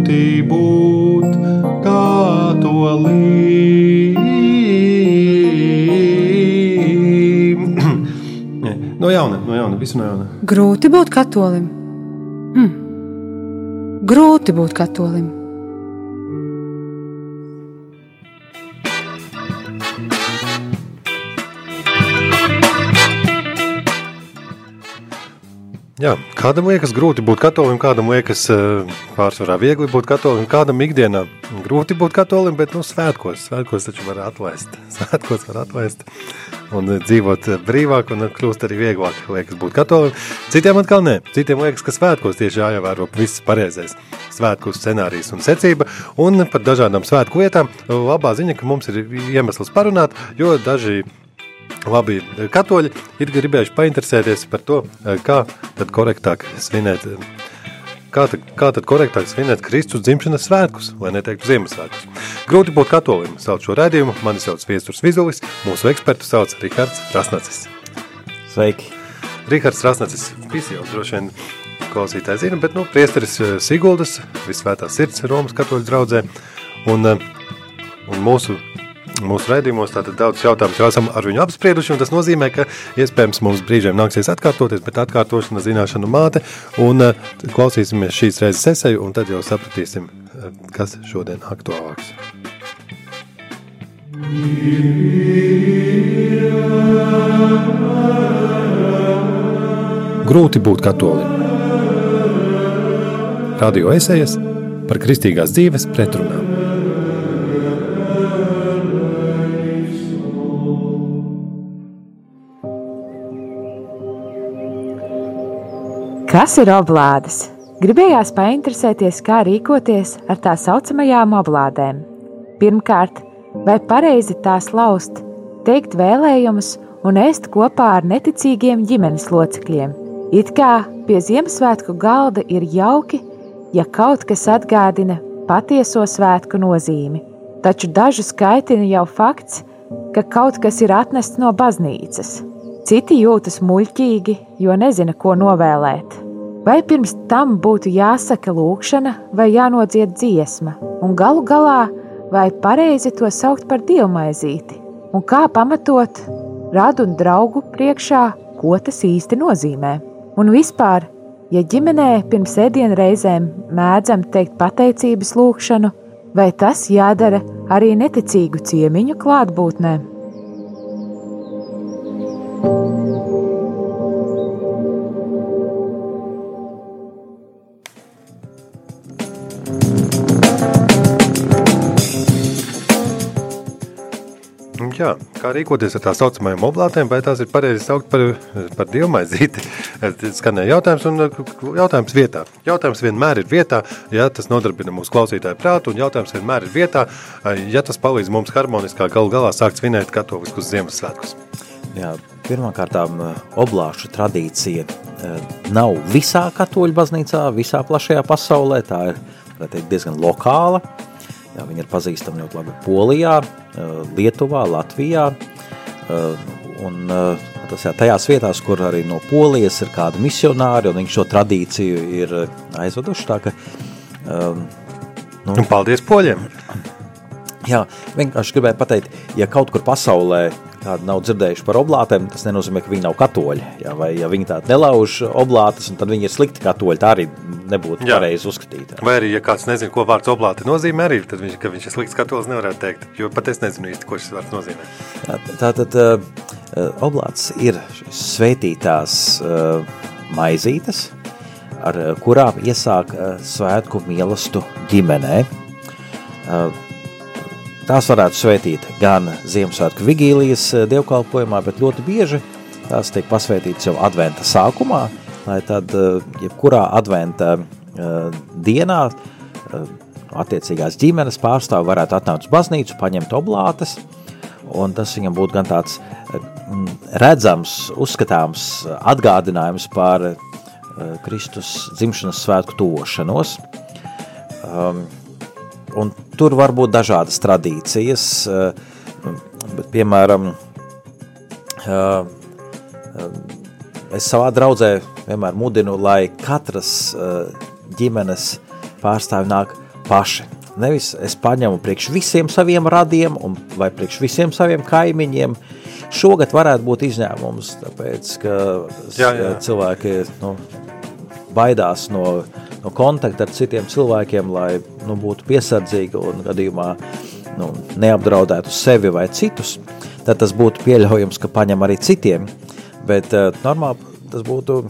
grūti būt katolim. no jauna, no jauna, visu no jauna. Grūti būt katolim. Hm. Grūti būt katolim. Jā, kādam liekas grūti būt katolim, kādam liekas eh, pārsvarā viegli būt katolim, kādam ikdienā grūti būt katolim, bet nu, svētkos, svētkos taču var atlaist. Svētkos var atlaist un dzīvot brīvāk un kļūst arī vieglāk, liekas būt katolim. Citiem atkal nē, citiem liekas, ka svētkos tieši jāievēro viss pareizais svētku scenārijs un secība, un par dažādām svētku vietām labā ziņa, ka mums ir iemesls parunāt, jo daži Labi, katoļi ir gribējuši painteresēties par to, kā tad korektāk svinēt, kā tad, kā tad korektāk svinēt Kristus dzimšanas svētkus, lai neteiktu Ziemassvētkus. Grūti būt katolim, sauc šo redzējumu, mani sauc Viesturs Vizulis, mūsu ekspertu sauc Rihards Rasnacis. Sveiki! Rihards Rasnacis, visi jau droši vien klausītāji zina, bet nu, priesteris Siguldas, visvētās sirds Romas katoļu draudzē, un, un mūsu mūsu raidījumos. Tātad daudz jautājumus jau esam ar viņu apsprieduši, un tas nozīmē, ka iespējams mums brīžiem nāksies atkārtoties, bet atkārtošana zināšanu māte, un uh, klausīsimies šīs reizes esēju, un tad jau sapratīsim, uh, kas šodien aktuālāks. Grūti būt katolim. Radio esējas par kristīgās dzīves pretrunām. Kas ir oblādes? Gribējās painteresēties, kā rīkoties ar tā saucamajām oblādēm. Pirmkārt, vai pareizi tās laust, teikt vēlējumus un ēst kopā ar neticīgiem ģimenes locekļiem. It kā pie Ziemassvētku galda ir jauki, ja kaut kas atgādina patieso svētku nozīmi. Taču dažu skaitina jau fakts, ka kaut kas ir atnests no baznīcas. Citi jūtas muļķīgi, jo nezina, ko novēlēt. Vai pirms tam būtu jāsaka lūkšana vai jānodzied dziesma, un galu galā, vai pareizi to saukt par dievmaizīti, un kā pamatot radu un draugu priekšā, ko tas īsti nozīmē. Un vispār, ja ģimenē pirms ēdienu reizēm mēdzam teikt pateicības lūkšanu, vai tas jādara arī neticīgu ciemiņu klātbūtnē? Jā, kā rīkoties ar tā saucamajām oblātēm, vai tās ir pareizi saukt par, par dievmaizīti? Skanēja jautājums un jautājums vietā. Jautājums vienmēr ir vietā, ja tas nodarbina mūsu klausītāju prātu, un jautājums vienmēr ir vietā, ja tas palīdz mums harmoniskā galu galā sākt svinēt katoliskus Ziemassvētkus. Jā, pirmkārtām oblāšu tradīcija nav visā katoļu baznīcā, visā plašajā pasaulē, tā ir teikt, diezgan lokāla. Jā, viņi ir pazīstami ļoti labi Polijā, Lietuvā, Latvijā. Un tas jā, tajās vietās, kur arī no Polijas ir kādi misionāri, un viņi šo tradīciju ir aizveduši. Tā, ka, um, nu, un paldies poļiem! Jā, vienkārši gribēju pateikt, ja kaut kur pasaulē kādi nav dzirdējuši par oblātēm, tas nenozīmē, ka viņi nav katoļi. Jā, vai ja viņi tādi nelauž oblātas, tad viņi ir slikti katoļi. Tā arī nebūtu jā. pareizi uzskatīt. Vai arī, ja kāds nezina, ko vārds oblāti nozīmē, arī tad viņš, viņš ir slikts katolis, nevarētu teikt. Jo pat es nezinu īsti, ko šis vārds nozīmē. Tātad uh, oblāts ir svētītās uh, maizītes, ar kurām iesāk uh, svētku mīlestību ģimenē. Uh, Tās varētu svētīt gan Ziemassvētku vigīlijas eh, dievkalpojumā, bet ļoti bieži tās tiek pasvētītas jau adventa sākumā, lai tad eh, jebkurā adventa eh, dienā attiecīgās ģimenes pārstāvi varētu atnākt uz baznīcu, paņemt oblātes, un tas viņam būtu gan tāds redzams, uzskatāms atgādinājums par Kristus dzimšanas svētku tuvošanos. Um, un tur var būt dažādas tradīcijas, eh, bet, piemēram, eh, es savā draudzē vienmēr mudinu, lai katras eh, ģimenes pārstāvi nāk paši. Nevis es paņemu priekš visiem saviem radiem un, vai priekš visiem saviem kaimiņiem. Šogad varētu būt izņēmums, tāpēc, ka jā, jā. cilvēki nu, baidās no, no kontakta ar citiem cilvēkiem, lai nu, būtu piesardzīgi un gadījumā nu, neapdraudētu sevi vai citus. Tad tas būtu pieļaujams, ka paņem arī citiem. Bet uh, normāli tas būtu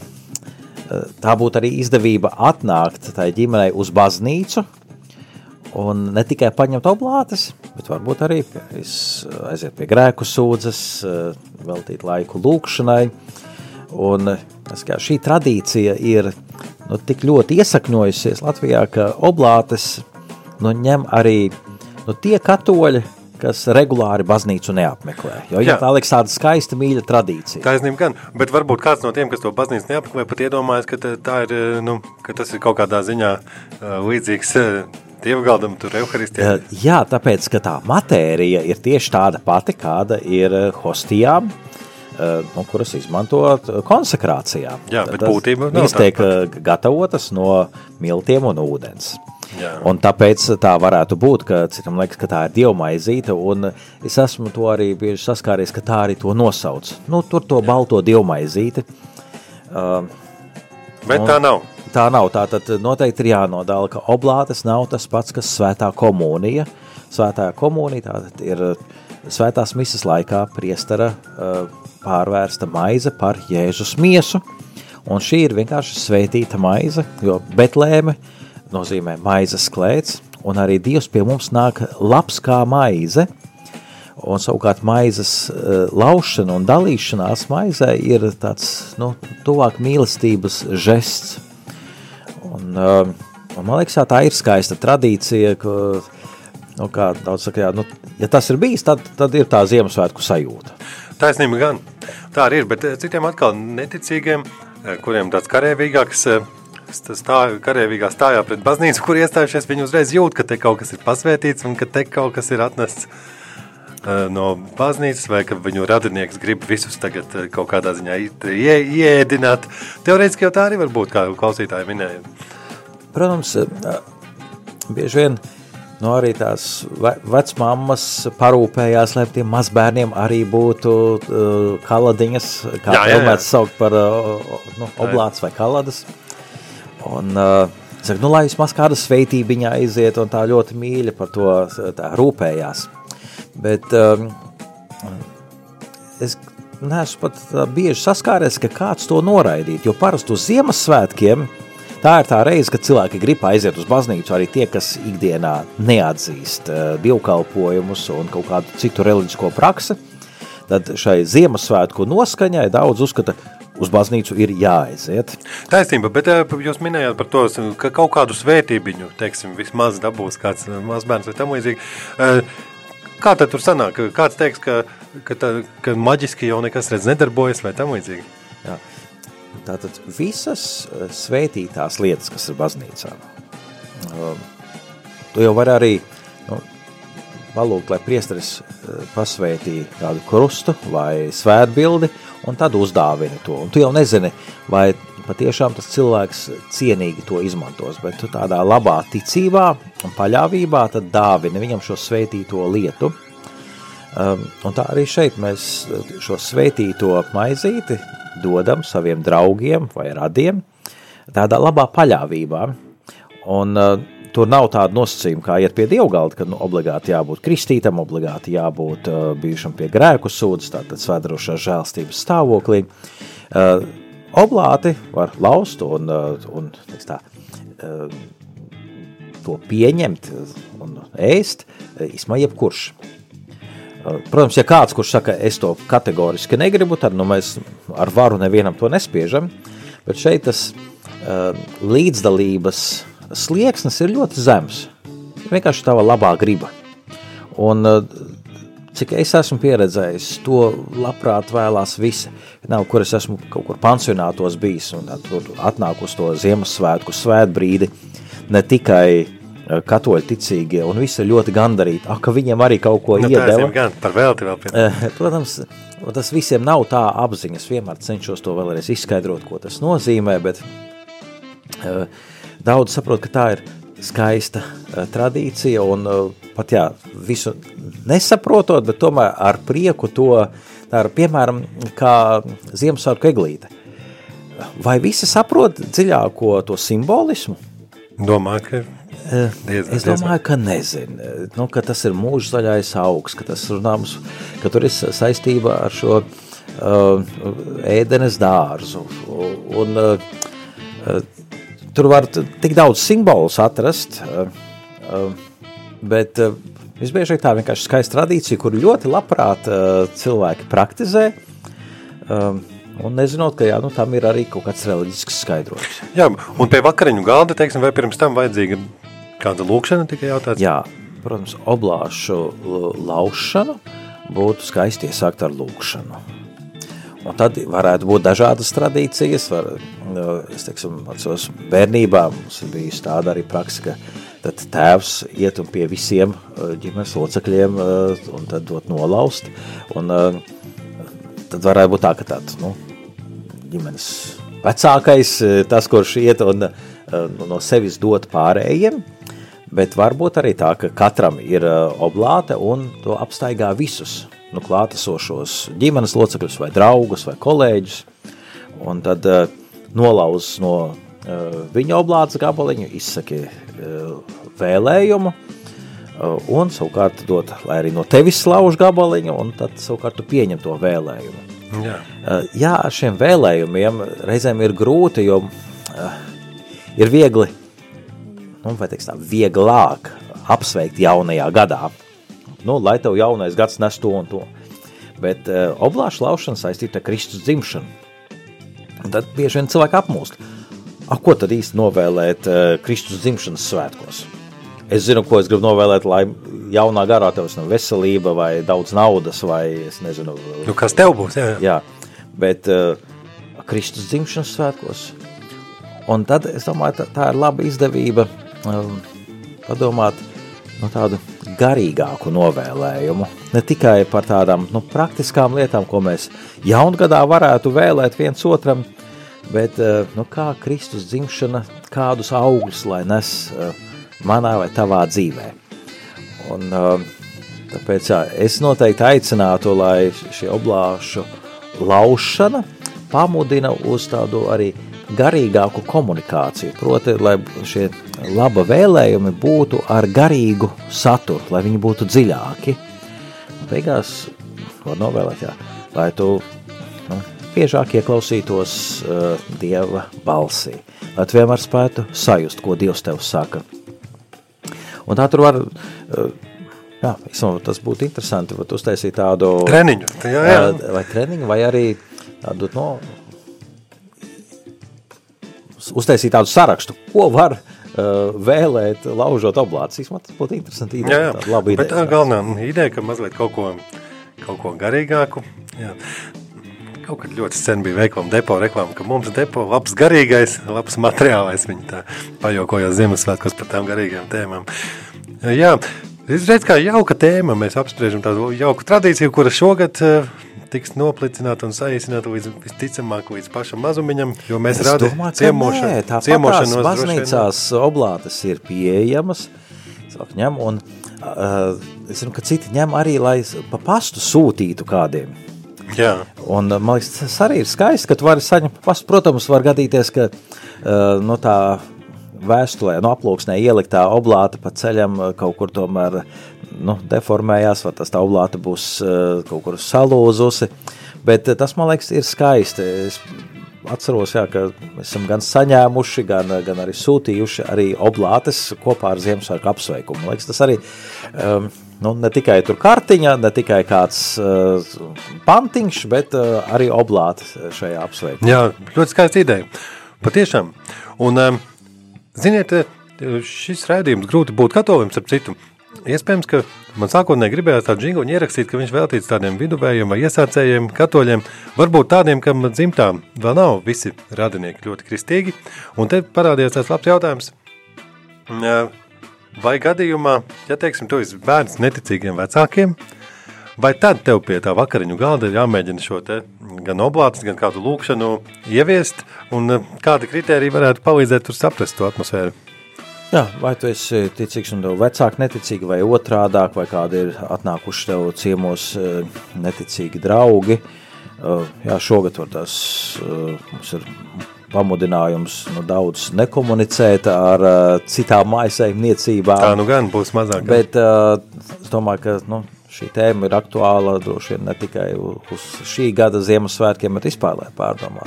tā būtu arī izdevība atnākt tai ģimenei uz baznīcu, un ne tikai paņemt oblātes, bet varbūt arī aiziet pie grēku sūdzes, veltīt laiku lūkšanai. Un šī tradīcija ir nu, tik ļoti iesakņojusies Latvijā, ka oblātes nu, ņem arī nu, tie katoļi, kas regulāri baznīcu neapmeklē. Jo jā. tā liekas tāda skaista mīļa tradīcija. Taisnība gan, bet varbūt kāds no tiem, kas to baznīcu neapmeklē, pat iedomājas, ka, tā ir, nu, ka tas ir kaut kādā ziņā līdzīgs dievgaldam tur euharistijā. Jā, tāpēc, ka tā matērija ir tieši tāda pati, kāda ir hostijām, nu, kuras izmantot konsekrācijā. Jā, bet būtība nav Viņas tiek gatavotas no miltiem un ūdens. Jā. Un tāpēc tā varētu būt, ka citam liekas, ka tā ir dievmaizīte, un es esmu to arī bieži saskāries, ka tā arī to nosauc. Nu, tur to balto dievmaizīti. Uh, Bet tā nav. Tā nav. Tā tad noteikti ir jānodala, ka oblātes nav tas pats, kas svētā komunija. Svētā komunija tātad ir svētās misas laikā priestara uh, pārvērsta maize par Jēzus miesu. Un šī ir vienkārši svētīta maize, jo Betlēme nozīmē maizes klēts, un arī Dievs pie mums nāk labs kā maize, un savukārt maizes laušana un dalīšanās maizē ir tāds, nu, tuvāk mīlestības žests. Un, un man liekas, tā ir skaista tradīcija, ka, nu, kā daudz saka, jā, nu, ja tas ir bijis, tad, tad ir tā Ziemassvētku sajūta. Taisnība gan, tā arī ir, bet citiem atkal neticīgiem, kuriem tāds karēvīgāks stāv, karavīgā stājā pret baznīcu, kur iestājušies, viņi uzreiz jūt, ka te kaut kas ir pasvētīts un ka te kaut kas ir atnests uh, no baznīcas, vai ka viņu radinieks grib visus tagad uh, kaut kādā ziņā ie, ieēdināt. Teorētiski jau tā arī var būt, kā klausītāji minēja. Protams, bieži vien nu, arī tās ve vecmāmas parūpējās, lai tiem mazbērniem arī būtu uh, kaladiņas, kā jā, jā, jā. saukt par uh, nu, oblāts vai kaladas. Un, uh, Saka, nu, lai vismaz kāda sveitība aiziet, un tā ļoti mīļa par to rūpējās. Bet um, es neesmu pat bieži saskāries, ka kāds to noraidīt. Jo parasti uz Ziemassvētkiem tā ir tā reize, kad cilvēki grib aiziet uz baznīcu, arī tie, kas ikdienā neatzīst uh, dievkalpojumus un kaut kādu citu reliģisko praksi. Tad šai Ziemassvētku noskaņai daudz uzskata, ka uz baznīcu ir jāaiziet. Taisnība, bet eh, jūs minējāt par to, ka kaut kādu svētībiņu, teiksim, vismaz dabūs kāds eh, mazbērns vai tam līdzīgi. Eh, kā tad tur sanāk? Kāds teiks, ka, ka, tā, ka maģiski jau nekas redz nedarbojas vai tam līdzīgi? Jā. Tātad visas svētītās lietas, kas ir baznīcā, tu jau vari arī nu, palūgt, lai priesteris pasvētī kādu krustu vai svētbildi, un tad uzdāvini to. Un tu jau nezini, vai patiešām tas cilvēks cienīgi to izmantos, bet tu tādā labā ticībā un paļāvībā tad dāvini viņam šo svētīto lietu. Um, un tā arī šeit mēs šo svētīto maizīti dodam saviem draugiem vai radiem tādā labā paļāvībā. Un uh, Tur nav tāda nosacījuma, kā iet pie dievgalda, ka nu, obligāti jābūt kristītam, obligāti jābūt uh, bijušam pie grēku sūdzes, tātad svētdrošā žēlstības stāvoklī. Uh, oblāti var laust un, uh, un tā, uh, to pieņemt un ēst, uh, īsmā jebkurš. Uh, protams, ja kāds, kurš saka, es to kategoriski negribu, tad nu, mēs ar varu nevienam to nespiežam, bet šeit tas uh, līdzdalības slieksnis ir ļoti zems. Vienkārši tava labā griba. Un, eh, cik es esmu pieredzējis, to labprāt vēlās visi. Nav, kur es esmu kaut kur pansionātos bijis un tur atnāk uz to Ziemassvētku svētbrīdi. Ne tikai katoļu ticīgie, un visi ir ļoti gandarīti, ah, ka viņiem arī kaut ko nu, iedeva. Gan, par velti vēl pie. Eh, protams, tas visiem nav tā apziņas, vienmēr cenšos to vēlreiz izskaidrot, ko tas nozīmē, bet uh, Daudz saprot, ka tā ir skaista uh, tradīcija un uh, pat jā, visu nesaprotot, bet tomēr ar prieku to, tā ir piemēram kā Ziemassvētku eglīte. Vai visi saprot dziļāko to simbolismu? Domāju, ka Diez, es domāju, ka nezinu, nu, ka tas ir mūža zaļais augs, ka tas runāms, ka tur ir saistība ar šo uh, ēdenes dārzu. Un, uh, tur var tik daudz simbolus atrast, uh, uh, bet uh, visbiežāk tā vienkārši skaista tradīcija, kur ļoti labprāt uh, cilvēki praktizē. Uh, Un nezinot, ka jā, nu, tam ir arī kaut kāds reliģisks skaidrojums. Jā, un pie vakariņu galda, teiksim, vai pirms tam vajadzīga Kāda lūkšana tika jautāts? Jā, protams, oblāšu laušanu būtu skaisti iesākt ar lūkšanu. Un tad varētu būt dažādas tradīcijas. Var, es teiksim, atceros, bērnībā mums bijusi tāda arī praksa, ka tad tēvs iet un pie visiem ģimenes locekļiem un tad dot nolaust. Un tad varētu būt tā, ka tāds, nu, ģimenes vecākais, tas, kurš iet un no sevis dot pārējiem, bet varbūt arī tā, ka katram ir oblāte un to apstaigā visus nu, klātesošos ģimenes locekļus vai draugus vai kolēģus, un tad uh, nolauz no uh, viņa oblātes gabaliņu, izsaki uh, vēlējumu, uh, un savukārt dot, lai arī no tevis slauž gabaliņu, un tad savukārt tu pieņem to vēlējumu. Jā. Uh, jā, ar šiem vēlējumiem reizēm ir grūti, jo uh, ir viegli nu, vai teiks tā, vieglāk apsveikt jaunajā gadā. Nu, lai tev jaunais gads nes to un to. Bet uh, oblāša laušana saistīta ar Kristus dzimšanu. Un tad bieži vien cilvēki apmūst. A, ko tad īsti novēlēt uh, Kristus dzimšanas svētkos? Es zinu, ko es gribu novēlēt, lai jaunā garā tev ir veselība vai daudz naudas vai es nezinu. Nu, kas tev būs? Jā, jā. bet uh, Kristus dzimšanas svētkos. Un tad es domāju, tā, tā ir laba izdevība um, padomāt no tādu garīgāku novēlējumu. Ne tikai par tādām nu, praktiskām lietām, ko mēs jaungadā varētu vēlēt viens otram, bet uh, nu, kā Kristus dzimšana, kādus augļus lai nes uh, manā vai tavā dzīvē. Un, uh, tāpēc jā, es noteikti aicinātu, lai šī oblāšu laušana pamudina uz tādu arī garīgāku komunikāciju. Proti, lai šie laba vēlējumi būtu ar garīgu saturu, lai viņi būtu dziļāki. Beigās var novēlēt, jā, lai tu nu, biežāk ieklausītos uh, Dieva balsī, lai tu vienmēr spētu sajust, ko Dievs tev saka. Un tā tur var, uh, jā, tas būtu interesanti, vai uztaisīt tādu treniņu, jā, jā. Uh, vai treniņu, vai arī tādu, no, uztaisīt tādu sarakstu, ko var uh, vēlēt, laužot oblācijas. Man tas būtu interesanti. Ideja, jā, jā. Laba ideja. Bet tā galvenā ideja, ka mazliet kaut ko, kaut ko garīgāku. Jā. Kaut kad ļoti sen bija veikala depo reklāma, ka mums depo labs garīgais, labs materiālais. Viņi tā pajokojās Ziemassvētkos par tām garīgām tēmām. Jā, es redzu, kā jauka tēma. Mēs apspriežam tādu jauku tradīciju, kura šogad uh, tiks noplicināta un saīsināta līdz visticamāk līdz pašam mazumiņam, jo mēs rādām ciemošanu. Nē, ciemošanos baznīcās oblātes ir pieejamas, cilvēki ņem, un uh, es zinu, ka citi ņem arī, lai pa pastu sūtītu kādiem. Jā. Un, man liekas, tas arī ir skaisti, ka tu vari saņemt pastu. Protams, var gadīties, ka uh, no tā vēstulē, no aploksnē ieliktā oblāta pa ceļam kaut kur tomēr nu, deformējās, vai tas tā oblāta būs uh, kaut kur salūzusi. Bet uh, tas, man liekas, ir skaisti. Es atceros, jā, ka esam gan saņēmuši, gan, gan arī sūtījuši arī oblātes kopā ar Ziemassvētku apsveikumu. Man liekas, tas arī um, nu, ne tikai tur kartiņa, ne tikai kāds uh, pantiņš, bet uh, arī oblāte šajā apsveikumā. Jā, ļoti skaista ideja. Patiešām. Un, um, ziniet, šis rādījums grūti būt katolim, starp citu. Iespējams, ka man sākotnēji gribējās tādu jinguļu ierakstīt, ka viņš veltīts tādiem viduvējiem vai iesācējiem, katoļiem, varbūt tādiem, kam dzimtām vēl nav visi radinieki ļoti kristīgi. Un te parādījās tāds labs jautājums. Vai gadījumā, ja teiksim, tu esi bērns neticīgiem vecākiem, vai tad tev pie tā vakariņu galda ir jāmēģina šo te gan oblātus, gan kādu lūkšanu ieviest, un kādi kriteriji varētu palīdzēt tur saprast to atmosfēru? Jā, vai tu esi ticīgs un tev vecāki neticīgi, vai otrādāk, vai kādi ir atnākuši tev ciemos eh, neticīgi draugi. Eh, jā, šogad var tas, eh, mums ir pamudinājums nu, daudz nekomunicēt ar citām mājasēmniecībām. Tā nu gan būs mazāk. Bet es domāju, ka nu, šī tēma ir aktuāla droši vien ne tikai uz šī gada Ziemassvētkiem, bet vispār, lai pārdomā.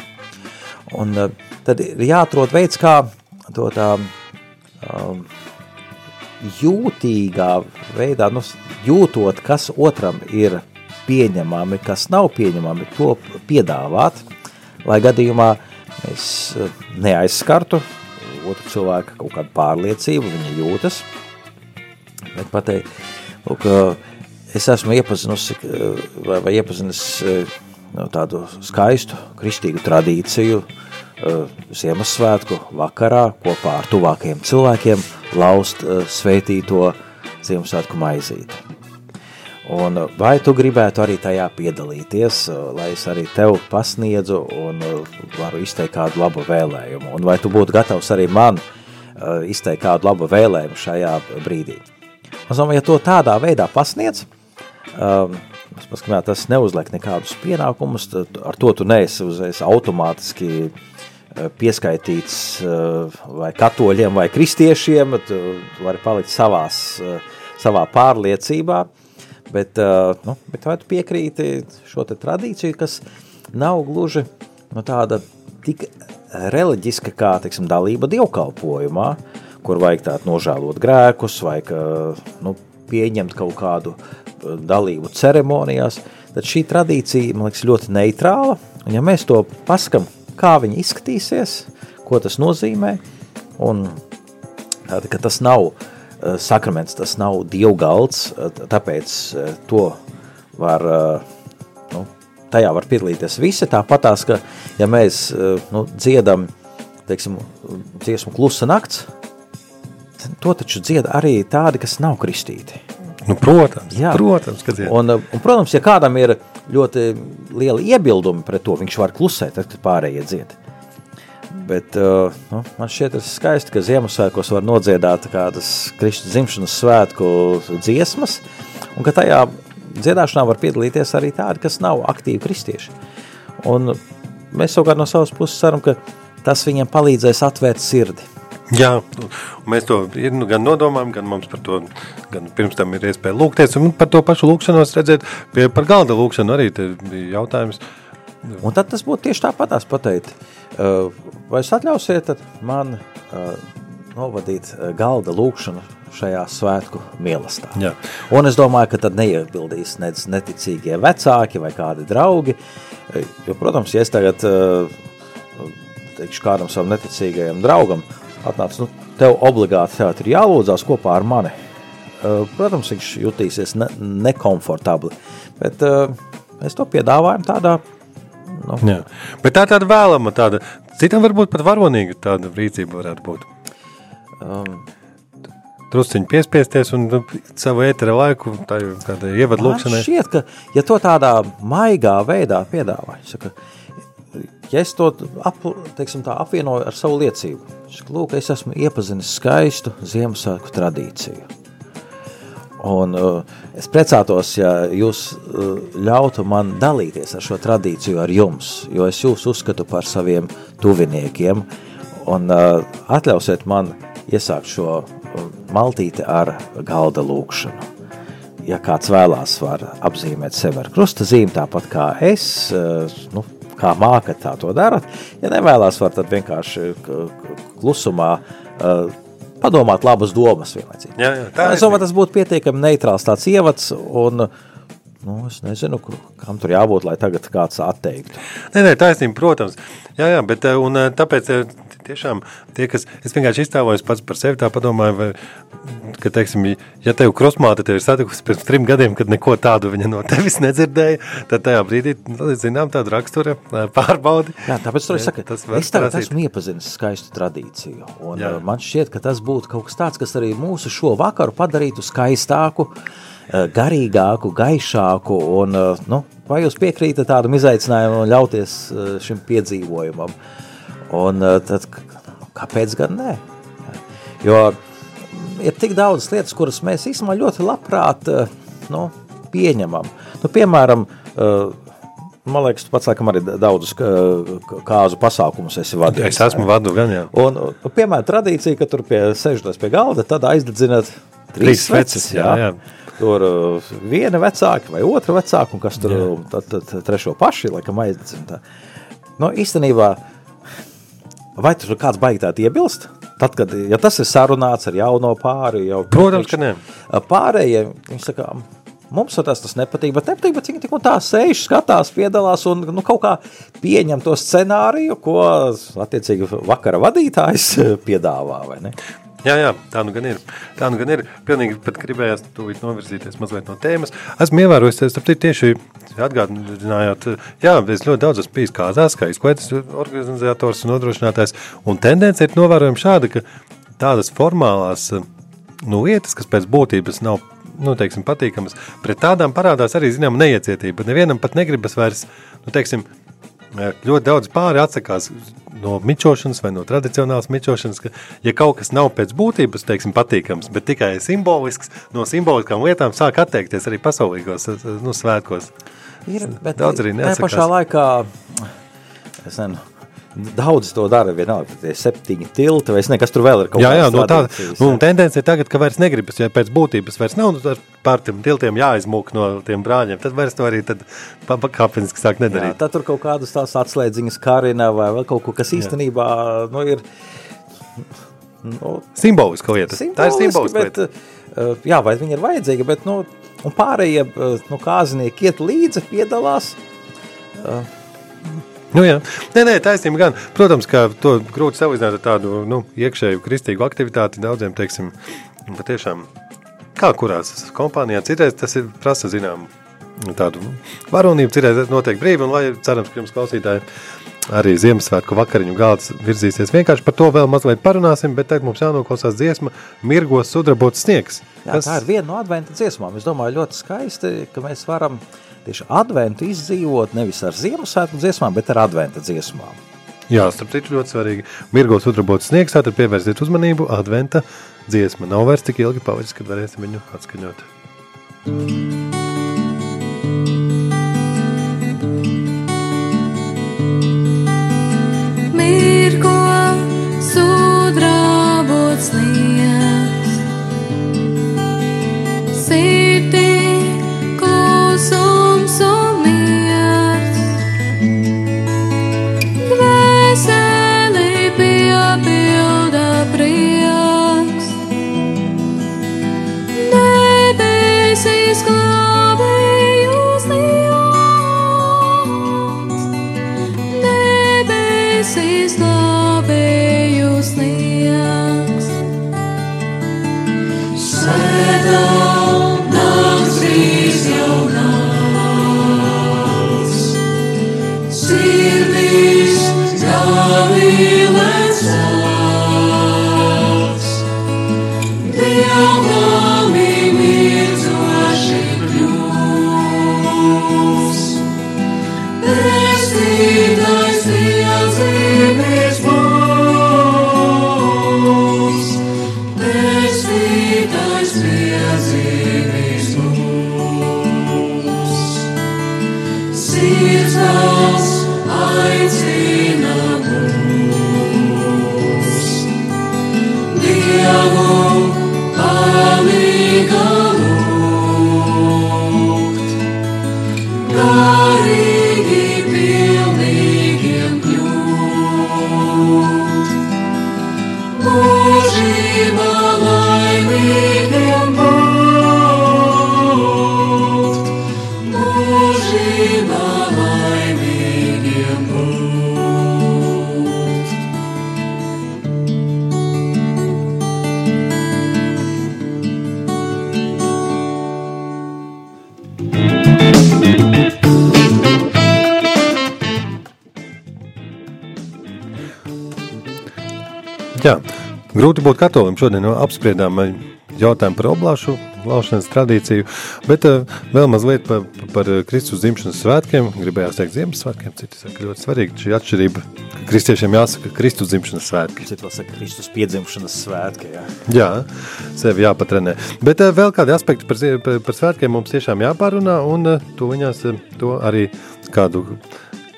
Un tad ir jāatrod veids, kā to tā um, jūtīgā veidā, nu, jūtot, kas otram ir pieņemami, kas nav pieņemami, to piedāvāt, lai gadījumā mēs uh, neaizskartu otru cilvēku kaut kādu pārliecību, viņa jūtas, bet pateikt, lūk, uh, es esmu iepazinusi uh, vai, vai iepazinis no tādu skaistu kristīgu tradīciju, Eh, Ziemassvētku vakarā kopā ar tuvākajiem cilvēkiem laust eh, svētīto Ziemassvētku maizīti. Un eh, vai tu gribētu arī tajā piedalīties, lai es arī tev pasniedzu un varu izteikt kādu labu vēlējumu? Un vai tu būtu gatavs arī man izteikt kādu labu vēlējumu šajā brīdī? Es domāju, ja to tādā veidā pasniedz, um, tas neuzliek nekādus pienākumus, ar to tu neesi uzreiz automātiski uh, pieskaitīts eh, vai katoļiem vai kristiešiem, tu vari palikt savās, savā pārliecībā, bet, nu, bet vai tu piekrīti šo tradīciju, kas nav gluži nu, tāda tik reliģiska kā, teiksim, dalība dievkalpojumā, kur vajag tādu nožēlot grēkus vai ka, nu, pieņemt kaut kādu dalību ceremonijās, tad šī tradīcija, man liekas, ļoti neitrāla, un ja mēs to paskam kā viņi izskatīsies, ko tas nozīmē, un tāda, ka tas nav uh, sakraments, tas nav dievgalds, uh, tāpēc uh, to var, nu, tajā var piedalīties visi, tāpatās, ka ja mēs nu, dziedam, teiksim, dziesmu klusa nakts, to taču dzied arī tādi, kas nav kristīti. Nu, protams, Jā. protams, ka. Un, un, protams, ja kādam ir ļoti lieli iebildumi pret to. Viņš var klusēt, tad pārējie dzied. Bet uh, nu, man šķiet, ir skaisti, ka Ziemassvētkos var nodziedāt kādas Kristus dzimšanas svētku dziesmas, un ka tajā dziedāšanā var piedalīties arī tādi, kas nav aktīvi kristieši. Un mēs savukārt no savas puses ceram, ka tas viņiem palīdzēs atvērt sirdi. Jā, mēs to nu, gan nodomājam, gan mums par to, gan pirms tam ir iespēja lūgties, un par to pašu lūkšanos redzēt, pie, par galda lūkšanu arī bija jautājums. Un tad tas būtu tieši tāpatās pateikt, vai jūs atļausiet man novadīt galda lūkšanu šajā svētku mielastā. Jā. Un es domāju, ka tad neiebildīs nec neticīgie vecāki vai kādi draugi, jo, protams, ja es tagad teikšu kādam savam neticīgajam draugam, atnāc, nu, tev obligāti tev ir jālūdzās kopā ar mani. Uh, protams, viņš jutīsies ne, nekomfortabli, bet uh, mēs to piedāvājam tādā. Nu. Jā. Bet tā ir tāda vēlama, tāda, citam varbūt pat varonīga tāda rīcība varētu būt. Um, Drusciņi piespiesties un nu, savu ētera laiku tādai ievadlūkšanai. Man šķiet, ka ja to tādā maigā veidā piedāvā, saka, ja es to ap, teiksim, tā, apvienoju ar savu liecību, lūk, es esmu iepazinis skaistu Ziemassvētku tradīciju. Un, uh, es priecātos, ja jūs uh, ļautu man dalīties ar šo tradīciju ar jums, jo es jūs uzskatu par saviem tuviniekiem. Un, uh, atļausiet man iesākt šo maltīti ar galda lūkšanu. Ja kāds vēlās, var apzīmēt sevi ar krusta zīmi, tāpat kā es, nu, kā mākat, tā to darat. Ja nevēlas, var tad vienkārši klusumā uh, padomāt labas domas vienlaicīgi. Jā, jā, tā es domāju, tas būtu pietiekami neitrāls tāds ievads, un nu, es nezinu, kam tur jābūt, lai tagad kāds atteiktu. Nē, nē, taisnība, protams. Jā, jā, bet un tāpēc tiešām tie, kas, es vienkārši iztēlojos pats par sevi tā padomāju, vai, ka, teiksim, ja tev krosmāte tev ir satikusi pirms trim gadiem, kad neko tādu viņa no tevis nedzirdēja, tad tajā brīdī, nu, zinām, tāda rakstura pārbaudi. Jā, tāpēc tur es saku, tas es tagad esmu iepazinis skaistu tradīciju, un Jā. man šķiet, ka tas būtu kaut kas tāds, kas arī mūsu šo vakaru padarītu skaistāku, garīgāku, gaišāku, un, nu, vai jūs piekrītat tādam izaicinājumam un ļauties šim piedzīvojumam? Un tad, kāpēc gan nē? Jo ir tik daudz lietas, kuras mēs īstenībā ļoti labprāt uh, nu, pieņemam. Nu, piemēram, uh, Man liekas, tu pats laikam arī daudzus kāzu pasākumus esi vadījis. Es esmu vadu gan, jā. Un, un piemēram, tradīcija, ka tur pie sēžoties pie galda, tad aizdedzināt trīs sveces, jā. jā, jā. Tur uh, viena vecāka vai otra vecāka, un kas tur, tad, tad trešo paši, laikam aizdedzina. Nu, īstenībā, vai tur kāds baigtāt iebilst? Tad, kad, ja tas ir sarunāts ar jauno pāri, jau... Protams, ka ne. Pārējie, viņi saka, Mums tas, tas nepatīk, bet nepatīk, bet viņi tik un tā sēž, skatās, piedalās un nu, kaut kā pieņem to scenāriju, ko attiecīgi vakara vadītājs piedāvā? Jā, jā, tā nu gan ir. Tā nu gan ir. Pilnīgi pat gribējās tūlīt novirzīties mazliet no tēmas. Esmu ievērojis, tas tieši atgādinājāt, jā, es ļoti daudz esmu bijis kāzās, kā izklaides organizators un nodrošinātājs, un tendence ir novērojama šāda, ka tādas formālās nu, lietas, kas pēc būtības nav nu, teiksim, patīkamas, pret tādām parādās arī zināma neiecietība. Nevienam pat negribas vairs, nu, teiksim, ļoti daudz pāri atsakās no mičošanas vai no tradicionālas mičošanas, ka, ja kaut kas nav pēc būtības, teiksim, patīkams, bet tikai simbolisks, no simboliskām lietām sāk atteikties arī pasaulīgos nu, svētkos. Ir, bet daudz arī neatsakās. Tā pašā laikā, es nezinu, Daudz to dara, vienalga, tie septiņi tilti, vai nekas tur vēl ir kaut jā, jā, no tā, nu, tendence ir tagad, ka vairs negribas, ja pēc būtības vairs nav, nu, pār tiem tiltiem jāizmūk no tiem brāļiem, tad vairs to arī tad pakāpeniski sāk nedarīt. Jā, tad tur kaut kādas tās atslēdziņas karina vai vēl kaut ko, kas īstenībā, nu, ir... Nu, simboliska lieta. Simboliski, tā ir simboliska bet, lieta. Uh, jā, vai viņi ir vajadzīgi, bet, nu, un pārējie, uh, nu, kāzinieki iet līdzi, piedalās, uh, Nu, jā, nē, nē, taisnība gan. Protams, ka to grūti salīdzināt ar tādu nu, iekšēju kristīgu aktivitāti. Daudziem, teiksim, patiešām, kā kurās kompānijā, citreiz tas ir prasa zinām tādu varonību, citreiz notiek brīvi, un lai cerams, ka jums klausītāji arī Ziemassvētku vakariņu galds virzīsies. Vienkārši par to vēl mazliet parunāsim, bet tagad mums jānoklausās dziesma Mirgos sudrabots sniegs. Jā, kas... tā ir viena no adventa dziesmām. Es domāju, ļoti skaisti, ka mēs varam uh, tieši adventu izdzīvot nevis ar Ziemassvētku dziesmām, bet ar adventa dziesmām. Jā, starp citu ļoti svarīgi. Mirgos utrabots sniegs, tātad pievērsiet uzmanību, adventa dziesma. Nav vairs tik ilgi palicis, kad varēsim viņu atskaņot. Mirgo Grūti būt katolim. Šodien apspriedām jautājumu par oblāšu laušanas tradīciju, bet uh, vēl mazliet par, par Kristus dzimšanas svētkiem. Gribējās teikt Ziemassvētkiem, citi saka ļoti svarīgi šī atšķirība. ka Kristiešiem jāsaka Kristus dzimšanas svētki. Citi vēl saka Kristus piedzimšanas svētki, jā. Jā, sevi jāpatrenē. Bet uh, vēl kādi aspekti par, par, par svētkiem mums tiešām jāpārunā, un uh, to viņās, uh, to arī kādu,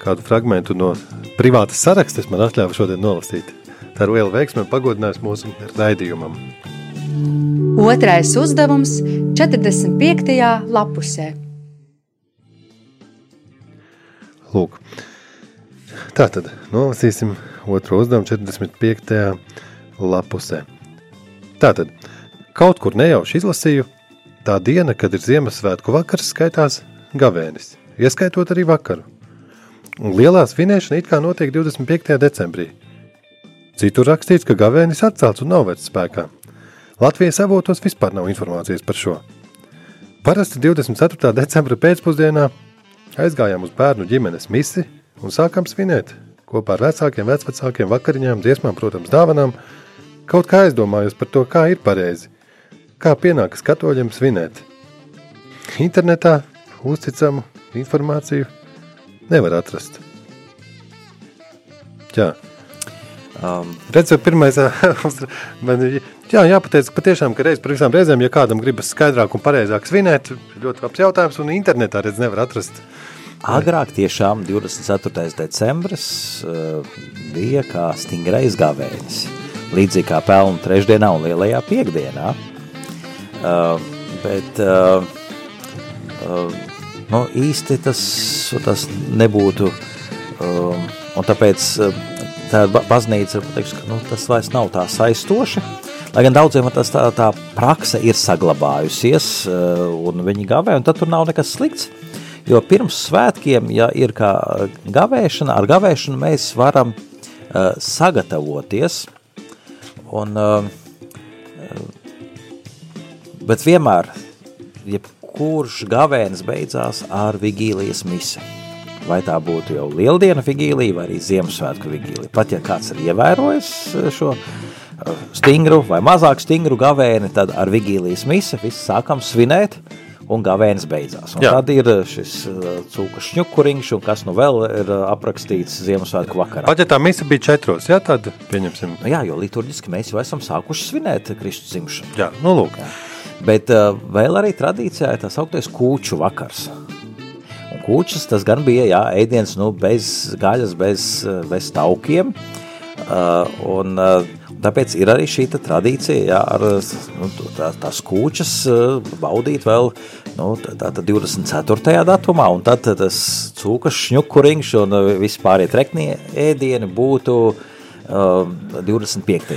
kādu fragmentu no privātas sarakstes man atļāva šodien nolasīt. Liela veiksme un pagodinājums mūsu raidījumam. Otrais uzdevums 45. lapusē. Lūk. Tā tad nolasīsim otro uzdevumu 45. lapusē. Tātad, kaut kur nejauši izlasīju, tā diena, kad ir Ziemassvētku vakars, skaitās gavēnis, ieskaitot arī vakaru. Un lielā svinēšana it kā notiek 25. decembrī. Citur rakstīts, ka gavēnis atcelts un nav vairs spēkā. Latvijas avotos vispār nav informācijas par šo. Parasti 24. decembra pēcpusdienā aizgājām uz bērnu ģimenes misi un sākām svinēt. Kopā ar vecākiem, vecvecākiem, vakariņām, dziesmām, protams, dāvanām. Kaut kā aizdomājos par to, kā ir pareizi, kā pienākas katoļiem svinēt. Internetā uzticamu informāciju nevar atrast. Jā. Um, Redziet, pirmais, man jā, jāpateic, ka patiešām, ka reiz par visām reizēm, ja kādam gribas skaidrāk un pareizāk svinēt, ļoti labs jautājums, un internetā redz nevar atrast. agrāk tiešām 24. decembris uh, bija kā stingrais gavēnis. Līdzīgi kā pelnu trešdienā un lielajā piekdienā. Uh, bet uh, uh, nu, īsti tas, tas nebūtu, um, un tāpēc uh, tā ba- baznīca, teikšu, ka, nu, tas vairs nav tā saistoši, lai gan daudziem tas tā, tā prakse ir saglabājusies, uh, un viņi gavē, un tad tur nav nekas slikts, jo pirms svētkiem, ja ir kā gavēšana, ar gavēšanu mēs varam uh, sagatavoties, un uh, Bet vienmēr, jebkurš gavēnis beidzās ar vigīlijas misi. Vai tā būtu jau lieldiena vigīlija vai arī Ziemassvētku vigīlija. Pat ja kāds ir ievērojis šo eh, stingru vai mazāk stingru gavēni, tad ar vigīlijas misi visi sākam svinēt un gavēnis beidzās. Un Jā. tad ir šis eh, cūka šņukuriņš un kas nu vēl ir eh, aprakstīts Ziemassvētku vakarā. Pat ja tā mise bija četros, jā, tad pieņemsim. Nu Jā, jo liturģiski mēs jau esam sākuši svinēt Kristus dzimšanu. Jā, nu lūk. Bet uh, vēl arī tradīcijā ir tas augtais kūču vakars. Kūčas tas gan bija, jā, ēdiens nu, bez gaļas, bez, eh, bez taukiem. Uh, un, uh, tāpēc ir arī šī tradīcija, jā, ar nu, tā, tās kūčas uh, baudīt vēl nu, tā, tā, tā 24. datumā, un tad tas cūkas šņukuriņš un vispārie treknie ēdieni būtu uh, 25.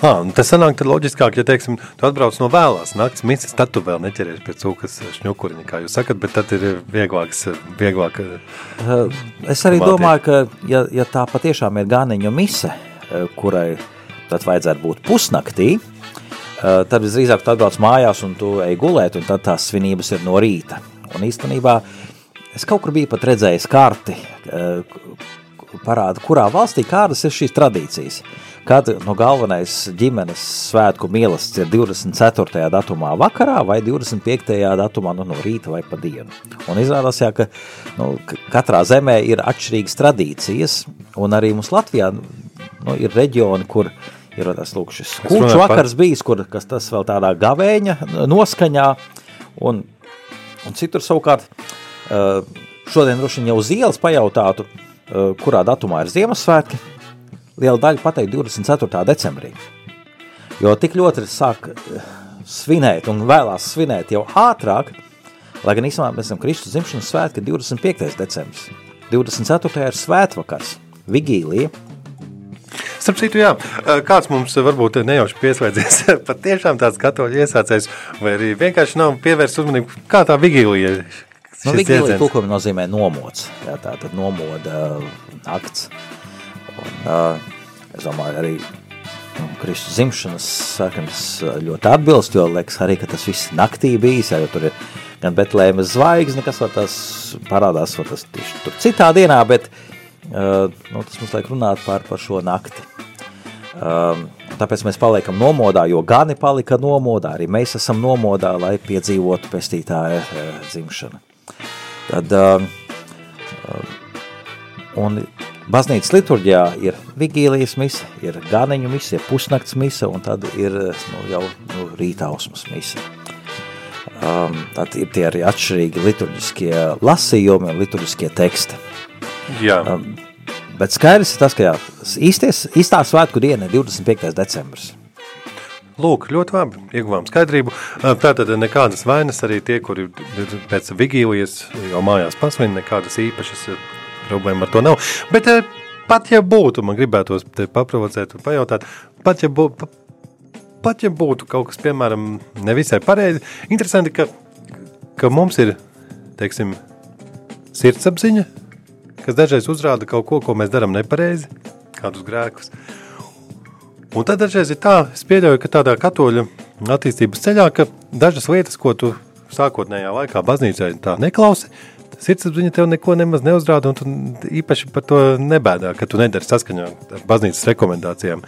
Ah, un tas sanāk tad loģiskāk, ja, teiksim, tu atbrauc no vēlās nakts mises, tad tu vēl neķeries pie cūkas šņukuriņa, kā jūs sakat, bet tad ir vieglāks, vieglāk. Uh, Es arī Domāti. domāju, ka, ja, ja tā patiešām ir ganiņu mise, uh, kurai tad vajadzētu būt pusnaktī, uh, tad visdrīzāk tu atbrauc mājās un tu ej gulēt, un tad tās svinības ir no rīta. Un īstenībā es kaut kur biju pat redzējis karti, uh, parāda, kurā valstī kādas ir šīs tradīcijas. Kad no galvenais ģimenes svētku mīlestības ir 24. datumā vakarā vai 25. datumā nu, no rīta vai pa dienu. Un izrādās, jā, ka nu, katrā zemē ir atšķirīgas tradīcijas, un arī mums Latvijā nu, ir reģioni, kur ir tas lūk, šis kūču runāju par- vakars bijis, kur kas tas vēl tādā gavēņa noskaņā, un, un citur savukārt šodien droši jau uz ielas pajautātu, kurā datumā ir Ziemassvētki, liela daļa pateikt 24. decembrī. Jo tik ļoti sāk eh, svinēt un vēlās svinēt jau ātrāk, lai gan īstenībā mēs esam Kristus dzimšanas svētki 25. decembris. 24. ir svētvakars, vigīlija. Starp citu, jā, kāds mums varbūt nejauši pieslēdzies, pat tiešām tāds katoļu iesācējs, vai arī vienkārši nav pievērst uzmanību, kā tā vigīlija. Nu, jēdziens? tulkojumi nozīmē nomods, jā, tā tad nomoda uh, nakts. Un, uh, es domāju, arī nu, Kristus zimšanas sakams ļoti atbilst, jo liekas arī, ka tas viss naktī bijis, jā, jo tur ir gan Betlēmas zvaigzne, kas var tas parādās, var tas tieši tur citā dienā, bet uh, nu, tas mums liek runāt par, par šo nakti. Um, tāpēc mēs paliekam nomodā, jo gani palika nomodā, arī mēs esam nomodā, lai piedzīvotu pestītāja uh, dzimšanu. Tad, uh, un baznīcas liturģijā ir vigīlijas mise, ir ganiņu mise, ir pusnakts mise, un tad ir nu, jau nu, rītausmas mise. Um, tad ir tie arī atšķirīgi liturģiskie lasījumi un liturģiskie teksti. Jā. Um, bet skaidrs ir tas, ka jā, īsties, īstā svētku diena ir 25. decembris. Lūk, ļoti labi, ieguvām skaidrību. Tātad nekādas vainas arī tie, kuri pēc vigīlijas jau mājās pasvin, nekādas īpašas problēma ar to nav. Bet pat ja būtu, man gribētos te paprovocēt un pajautāt, pat ja, bū, pat ja būtu kaut kas, piemēram, nevisai pareizi, interesanti, ka, ka mums ir, teiksim, sirdsapziņa, kas dažreiz uzrāda kaut ko, ko mēs darām nepareizi, kādus grēkus. Un tad dažreiz ir tā, es pieļauju, ka tādā katoļu attīstības ceļā, ka dažas lietas, ko tu sākotnējā laikā baznīcā neklausi, sirdsapziņa tev neko nemaz neuzrāda, un tu īpaši par to nebēdā, ka tu nedari saskaņā ar baznīcas rekomendācijām.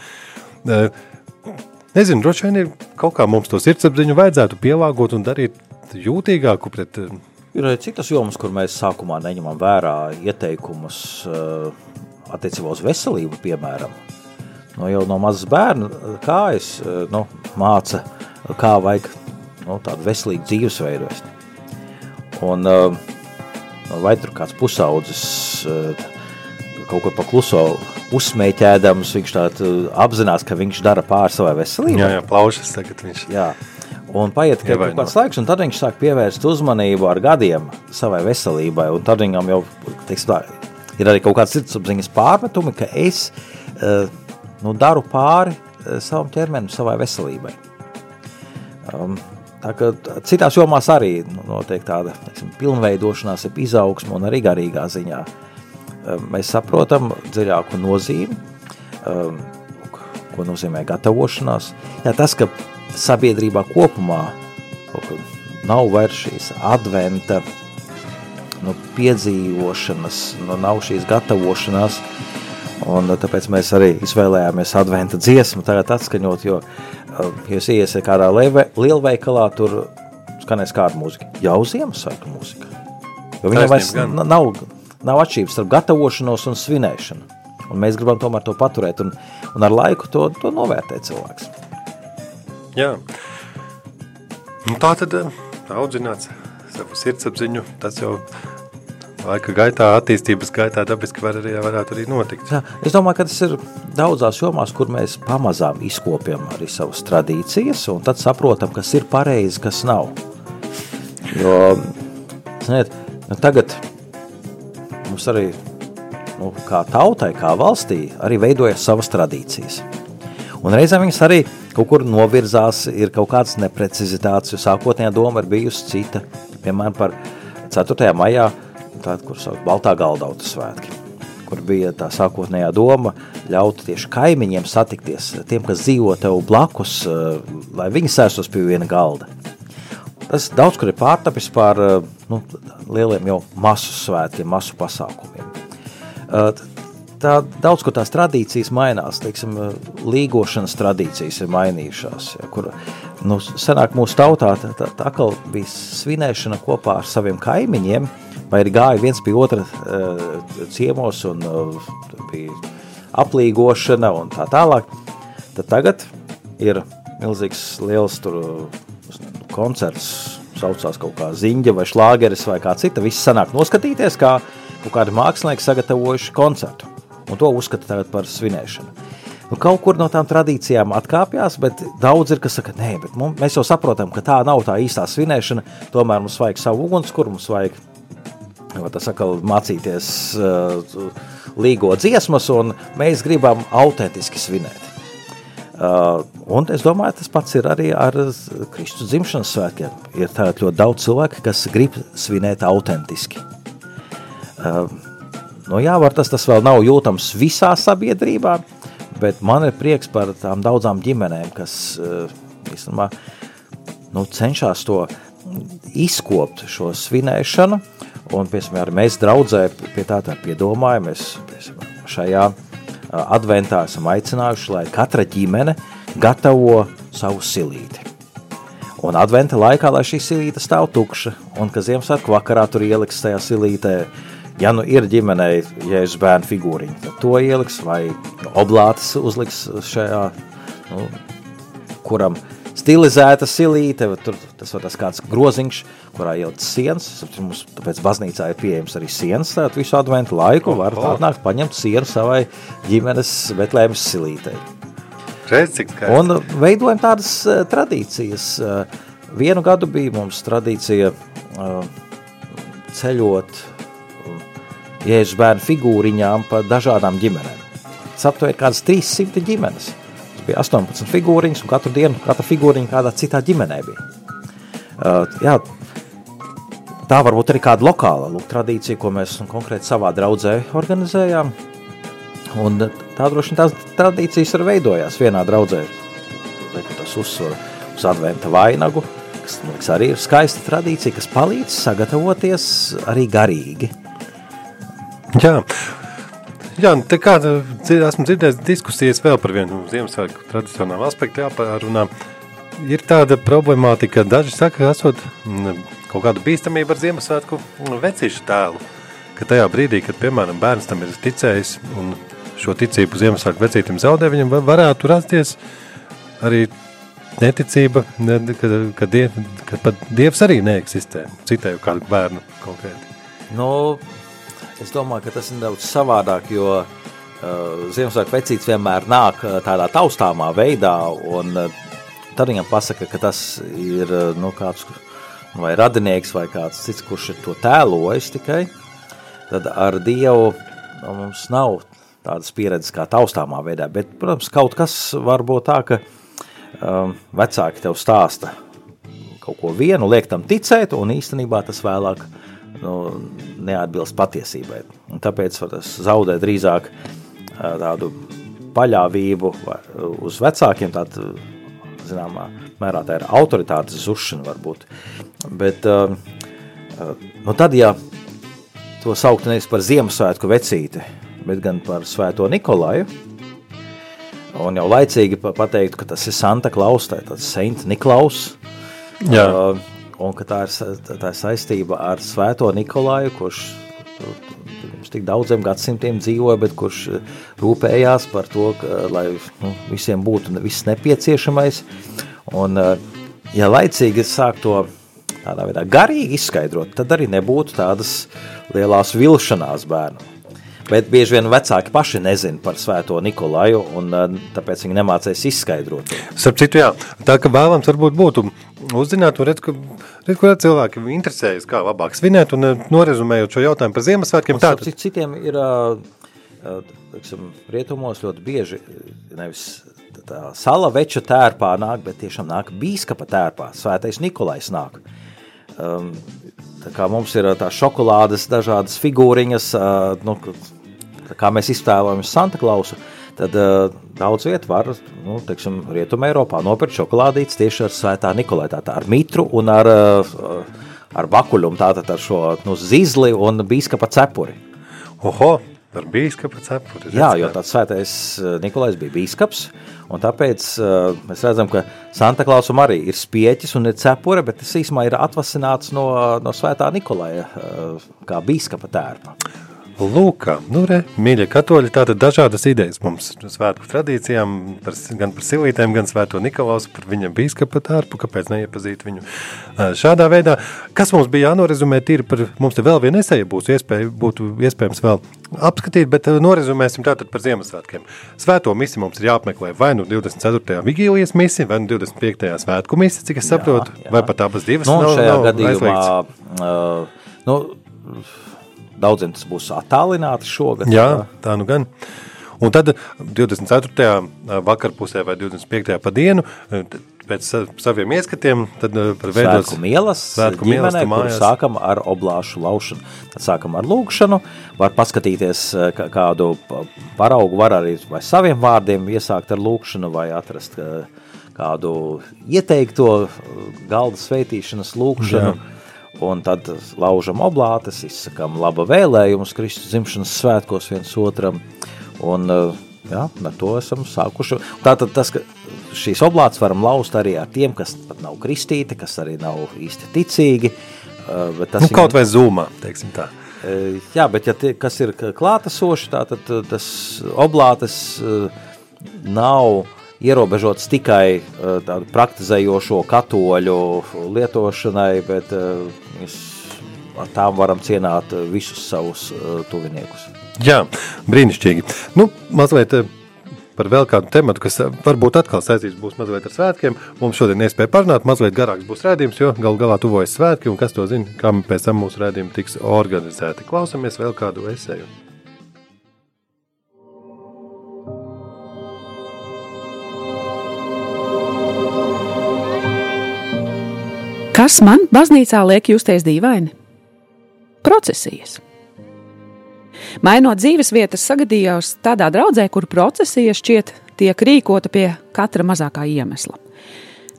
Nezinu, droši vien ir kaut kā mums to sirdsapziņu vajadzētu pielāgot un darīt jūtīgāku pret... Ir arī citas jomas, kur mēs sākumā neņemam vērā ieteikumus attiecībā uz veselību, piemēram. No jau no mazas bērna kājas nu, māca, kā vajag nu, tādu veselīgu dzīvesveidu. Un, vai tur kāds pusaudzis kaut ko pakluso uzsmēķēdams, viņš tā apzinās, ka viņš dara pār savai veselībai. Jā, jā, plaušas tagad viņš. Jā. Un paiet ka kaut kāds laiks, un tad viņš sāk pievērst uzmanību ar gadiem savai veselībai, un tad viņam jau, teiksim tā, ir arī kaut kāds sirdsapziņas pārmetumi, ka es uh, nu, daru pāri uh, savam ķermenim, savai veselībai. Um, citās jomās arī notiek tāda, teiksim, pilnveidošanās, ep izaugsma un arī garīgā ziņā. Um, mēs saprotam dziļāku nozīmi, um, ko nozīmē gatavošanās. Jā, tas, ka sabiedrībā kopumā nav vairs šīs adventa nu, piedzīvošanas, nu, nav šīs gatavošanās, un tāpēc mēs arī izvēlējāmies adventa dziesmu tagad atskaņot, jo, ja jūs iesiet kādā lielveikalā, tur skanēs kāda mūzika, jau Ziemassvētku mūzika. Jo viņam vairs nav, nav atšķirības starp gatavošanos un svinēšanu. Un mēs gribam tomēr to paturēt un, un ar laiku to, to novērtēt cilvēks. Jā. Nu, tā tad audzināts savu sirdsapziņu, tas jau laika gaitā, attīstības gaitā dabiski var arī, varētu arī notikt. Jā, es domāju, ka tas ir daudzās jomās, kur mēs pamazām izkopjam arī savas tradīcijas, un tad saprotam, kas ir pareizi, kas nav. Jo, ziniet, nu tagad mums arī, nu, kā tautai, kā valstī, arī veidojas savas tradīcijas. Un reizēm viņas arī kaut kur novirzās, ir kaut kādas neprecizitātes, jo sākotnējā doma ir bijusi cita. Piemēram, par 4. maijā, tāda, kur sauc Baltā galdauta svētki, kur bija tā sākotnējā doma ļaut tieši kaimiņiem satikties, tiem, kas dzīvo tev blakus, lai viņi sēstos pie viena galda. Tas daudz kur ir pārtapis par nu, lieliem jau masu svētkiem, masu pasākumiem tā daudz kur tās tradīcijas mainās, teiksim, līgošanas tradīcijas ir mainījušās, ja, kur, nu, senāk mūsu tautā tā, tā, tā bija svinēšana kopā ar saviem kaimiņiem, vai arī gāja viens pie otra uh, ciemos un uh, bija aplīgošana un tā tālāk, tad tagad ir milzīgs liels tur koncerts, saucās kaut kā ziņģa vai šlāgeris vai kā cita, viss sanāk noskatīties, kā kaut kādi mākslinieki sagatavojuši koncertu. Un to uzskata par svinēšanu. Nu, kaut kur no tām tradīcijām atkāpjas, bet daudz ir, kas saka, nē, bet mums, mēs jau saprotam, ka tā nav tā īstā svinēšana. Tomēr mums vajag savu ugunskura, mums vajag saka, mācīties uh, līgo dziesmas, un mēs gribam autentiski svinēt. Uh, un es domāju, tas pats ir arī ar Kristus dzimšanas svētkiem. Ir ļoti daudz cilvēku, kas grib svinēt autentiski. Uh, Nu, jā, var tas, tas vēl nav jūtams visā sabiedrībā, bet man ir prieks par tām daudzām ģimenēm, kas eh, īstenībā, nu, cenšas to izkopt šo svinēšanu. Un, piemēram, arī mēs draudzē pie tā tā piedomājam, mēs piemēram, šajā adventā esam aicinājuši, lai katra ģimene, gatavo savu silīti. Un adventa laikā, lai šī silīte stāv tukša, un ka Ziemassvētku vakarā tur ieliks tajā silītē, ja nu ir ģimenei jēzus bērnu figūriņa, tad to ieliks, vai oblātes uzliks šajā, nu, kuram stilizēta silīte, tur tas var tas kāds groziņš, kurā ielikt sienas, mums tāpēc baznīcā ir pieejams arī sienas, tātad visu adventu laiku var atnākt paņemt sienu savai ģimenes Betlēmas silītei. Redz, cik skaisti. Un veidojam tādas uh, tradīcijas. Uh, vienu gadu bija mums tradīcija uh, ceļot Jēzus bērnu figūriņām pa dažādām ģimenēm. Tas aptuveni kādas 300 ģimenes. Tas bija 18 figūriņas, un katru dienu katra figūriņa kādā citā ģimenē bija. Uh, jā, tā varbūt arī kāda lokāla lūk, tradīcija, ko mēs konkrēti savā draudzē organizējām. Un tā droši vien tās tradīcijas arī veidojās vienā draudzē. Tas uzsver uz adventa vainagu, kas, man liekas, arī ir skaista tradīcija, kas palīdz sagatavoties arī garīgi. Jā, Jā, te kāda, esmu dzirdējis diskusijas vēl par vienu Ziemassvētku tradicionālu aspektu jāparunā. Ir tāda problemātika, ka daži saka, ka esot mm, kaut kāda bīstamība ar Ziemassvētku vecīšu tēlu. Ka tajā brīdī, kad, piemēram, bērns tam ir ticējis un šo ticību Ziemassvētku vecītim zaudē, viņam va- varētu rasties arī neticība, ne, ka, ka, diev, ka pat Dievs arī neeksistē. Citēju kādu bērnu konkrēti. Nu, es domāju, ka tas ir nedaudz savādāk, jo uh, Ziemassvētku vecītis vienmēr nāk uh, tādā taustāmā veidā, un uh, tad viņam pasaka, ka tas ir uh, nu, kāds vai radinieks vai kāds cits, kurš ir to tēlojis tikai. Tad ar Dievu nu, mums nav tādas pieredzes kā taustāmā veidā, bet, protams, kaut kas var būt tā, ka um, vecāki tev stāsta kaut ko vienu, liek tam ticēt, un īstenībā tas vēlāk nu, neatbilst patiesībai. Un tāpēc tas zaudē drīzāk tādu paļāvību uz vecākiem, tādu, zināmā mērā tā ir autoritātes zušana varbūt. Bet, nu tad, ja to saukt nevis par Ziemassvētku vecīti, bet gan par Svēto Nikolaju, un jau laicīgi pa- pateikt, ka tas ir Santa Klaus, tā ir tāds Saint Niklaus, Jā. Uh, un ka tā ir, tā ir saistība ar Svēto Nikolaju, kurš pirms tik daudziem gadsimtiem dzīvoja, bet kurš uh, rūpējās par to, ka, lai nu, visiem būtu viss nepieciešamais. Un, uh, ja laicīgi sāk to tādā veidā garīgi izskaidrot, tad arī nebūtu tādas lielās vilšanās bērnu. Bet bieži vien vecāki paši nezina par Svēto Nikolaju, un uh, tāpēc viņi nemācīs izskaidrot. Starp citu, jā, tā ka vēlams varbūt būtu uzzināt, un redz, ka, redz, ka cilvēki interesējas, kā labāk svinēt, un eh, norezumējot šo jautājumu par Ziemassvētkiem, Tā, tātad, citiem ir teiksim, rietumos ļoti bieži nevis tā sala veča tērpā nāk, bet tiešām nāk bīskapa tērpā. Svētais Nikolais nāk. Um, kā mums ir ā, tā šokolādes dažādas figūriņas, nu, kā mēs iztēlojamies Santa Klausu, tad uh, daudz vietu var, nu, teiksim, Rietuma Eiropā nopirkt šokolādītes tieši ar svētā Nikolai, tātad ar mitru un ar, uh, ar bakuļumu, tātad ar šo nu, zizli un bīskapa cepuri. oho, ar bīskapa cepuri. Jā, jo tāds svētais uh, Nikolais bija bīskaps, un tāpēc uh, mēs redzam, ka Santa Klausam arī ir spieķis un ir cepure, bet tas īsumā ir atvasināts no, no svētā Nikolaja uh, kā bīskapa tērpa. Lūk, kā, nu re, mīļie katoļi, tātad dažādas idejas mums svētku tradīcijām, par, gan par silītēm, gan svēto Nikolausu, par viņa bīskapa tārpu, kāpēc neiepazīt viņu šādā veidā. Kas mums bija jānorezumē tīri par, mums te vēl viena esēja būs iespēja, būtu iespējams vēl apskatīt, bet norezumēsim tātad par Ziemassvētkiem. Svēto misi mums ir jāapmeklē vai nu 24. vigīlijas misi, vai nu 25. svētku misi, cik es saprotu, jā. vai pat abas divas Nu, nav, šajā nav gadījumā aizliegts. uh, nu, daudziem tas būs attālināti šogad. Jā, tā nu gan. Un tad 24. vakarpusē vai 25. pa dienu, tad pēc sa- saviem ieskatiem, tad eh, par veidot Svētku mielas, Svētku ģimenē, kur mājās. sākam ar oblāšu laušanu. Tad sākam ar lūkšanu, var paskatīties eh, kā- kādu pa- paraugu, var arī vai saviem vārdiem iesākt ar lūkšanu vai atrast eh, kādu ieteikto eh, galda sveitīšanas lūkšanu. Un tad laužam oblātes, izsakām laba vēlējumus Kristus dzimšanas svētkos viens otram. Un, eh, jā, ar to esam sākuši. Tātad tas, ka šīs oblāts varam laust arī ar tiem, kas pat nav kristīti, kas arī nav īsti ticīgi. Uh, bet tas Nu, kaut vai zūmā, teiksim tā. Uh, Jā, bet ja tie, kas ir klātesoši, tātad tas oblātes uh, nav ierobežots tikai uh, tādu praktizējošo katoļu lietošanai, bet uh, mēs ar tām varam cienāt uh, visus savus uh, tuviniekus. Jā, brīnišķīgi. Nu, mazliet eh, par vēl kādu tematu, kas eh, varbūt atkal saistīts būs mazliet ar svētkiem. Mums šodien iespēja parunāt, mazliet garāks būs rēdījums, jo gal galā tuvojas svētki, un kas to zina, kā pēc tam mūsu rēdījumi tiks organizēti. Klausamies vēl kādu esēju. Kas man baznīcā liek justies dīvaini? Procesijas. Mainot dzīves vietas, sagadījos tādā draudzē, kur procesija šķiet tiek rīkota pie katra mazākā iemesla.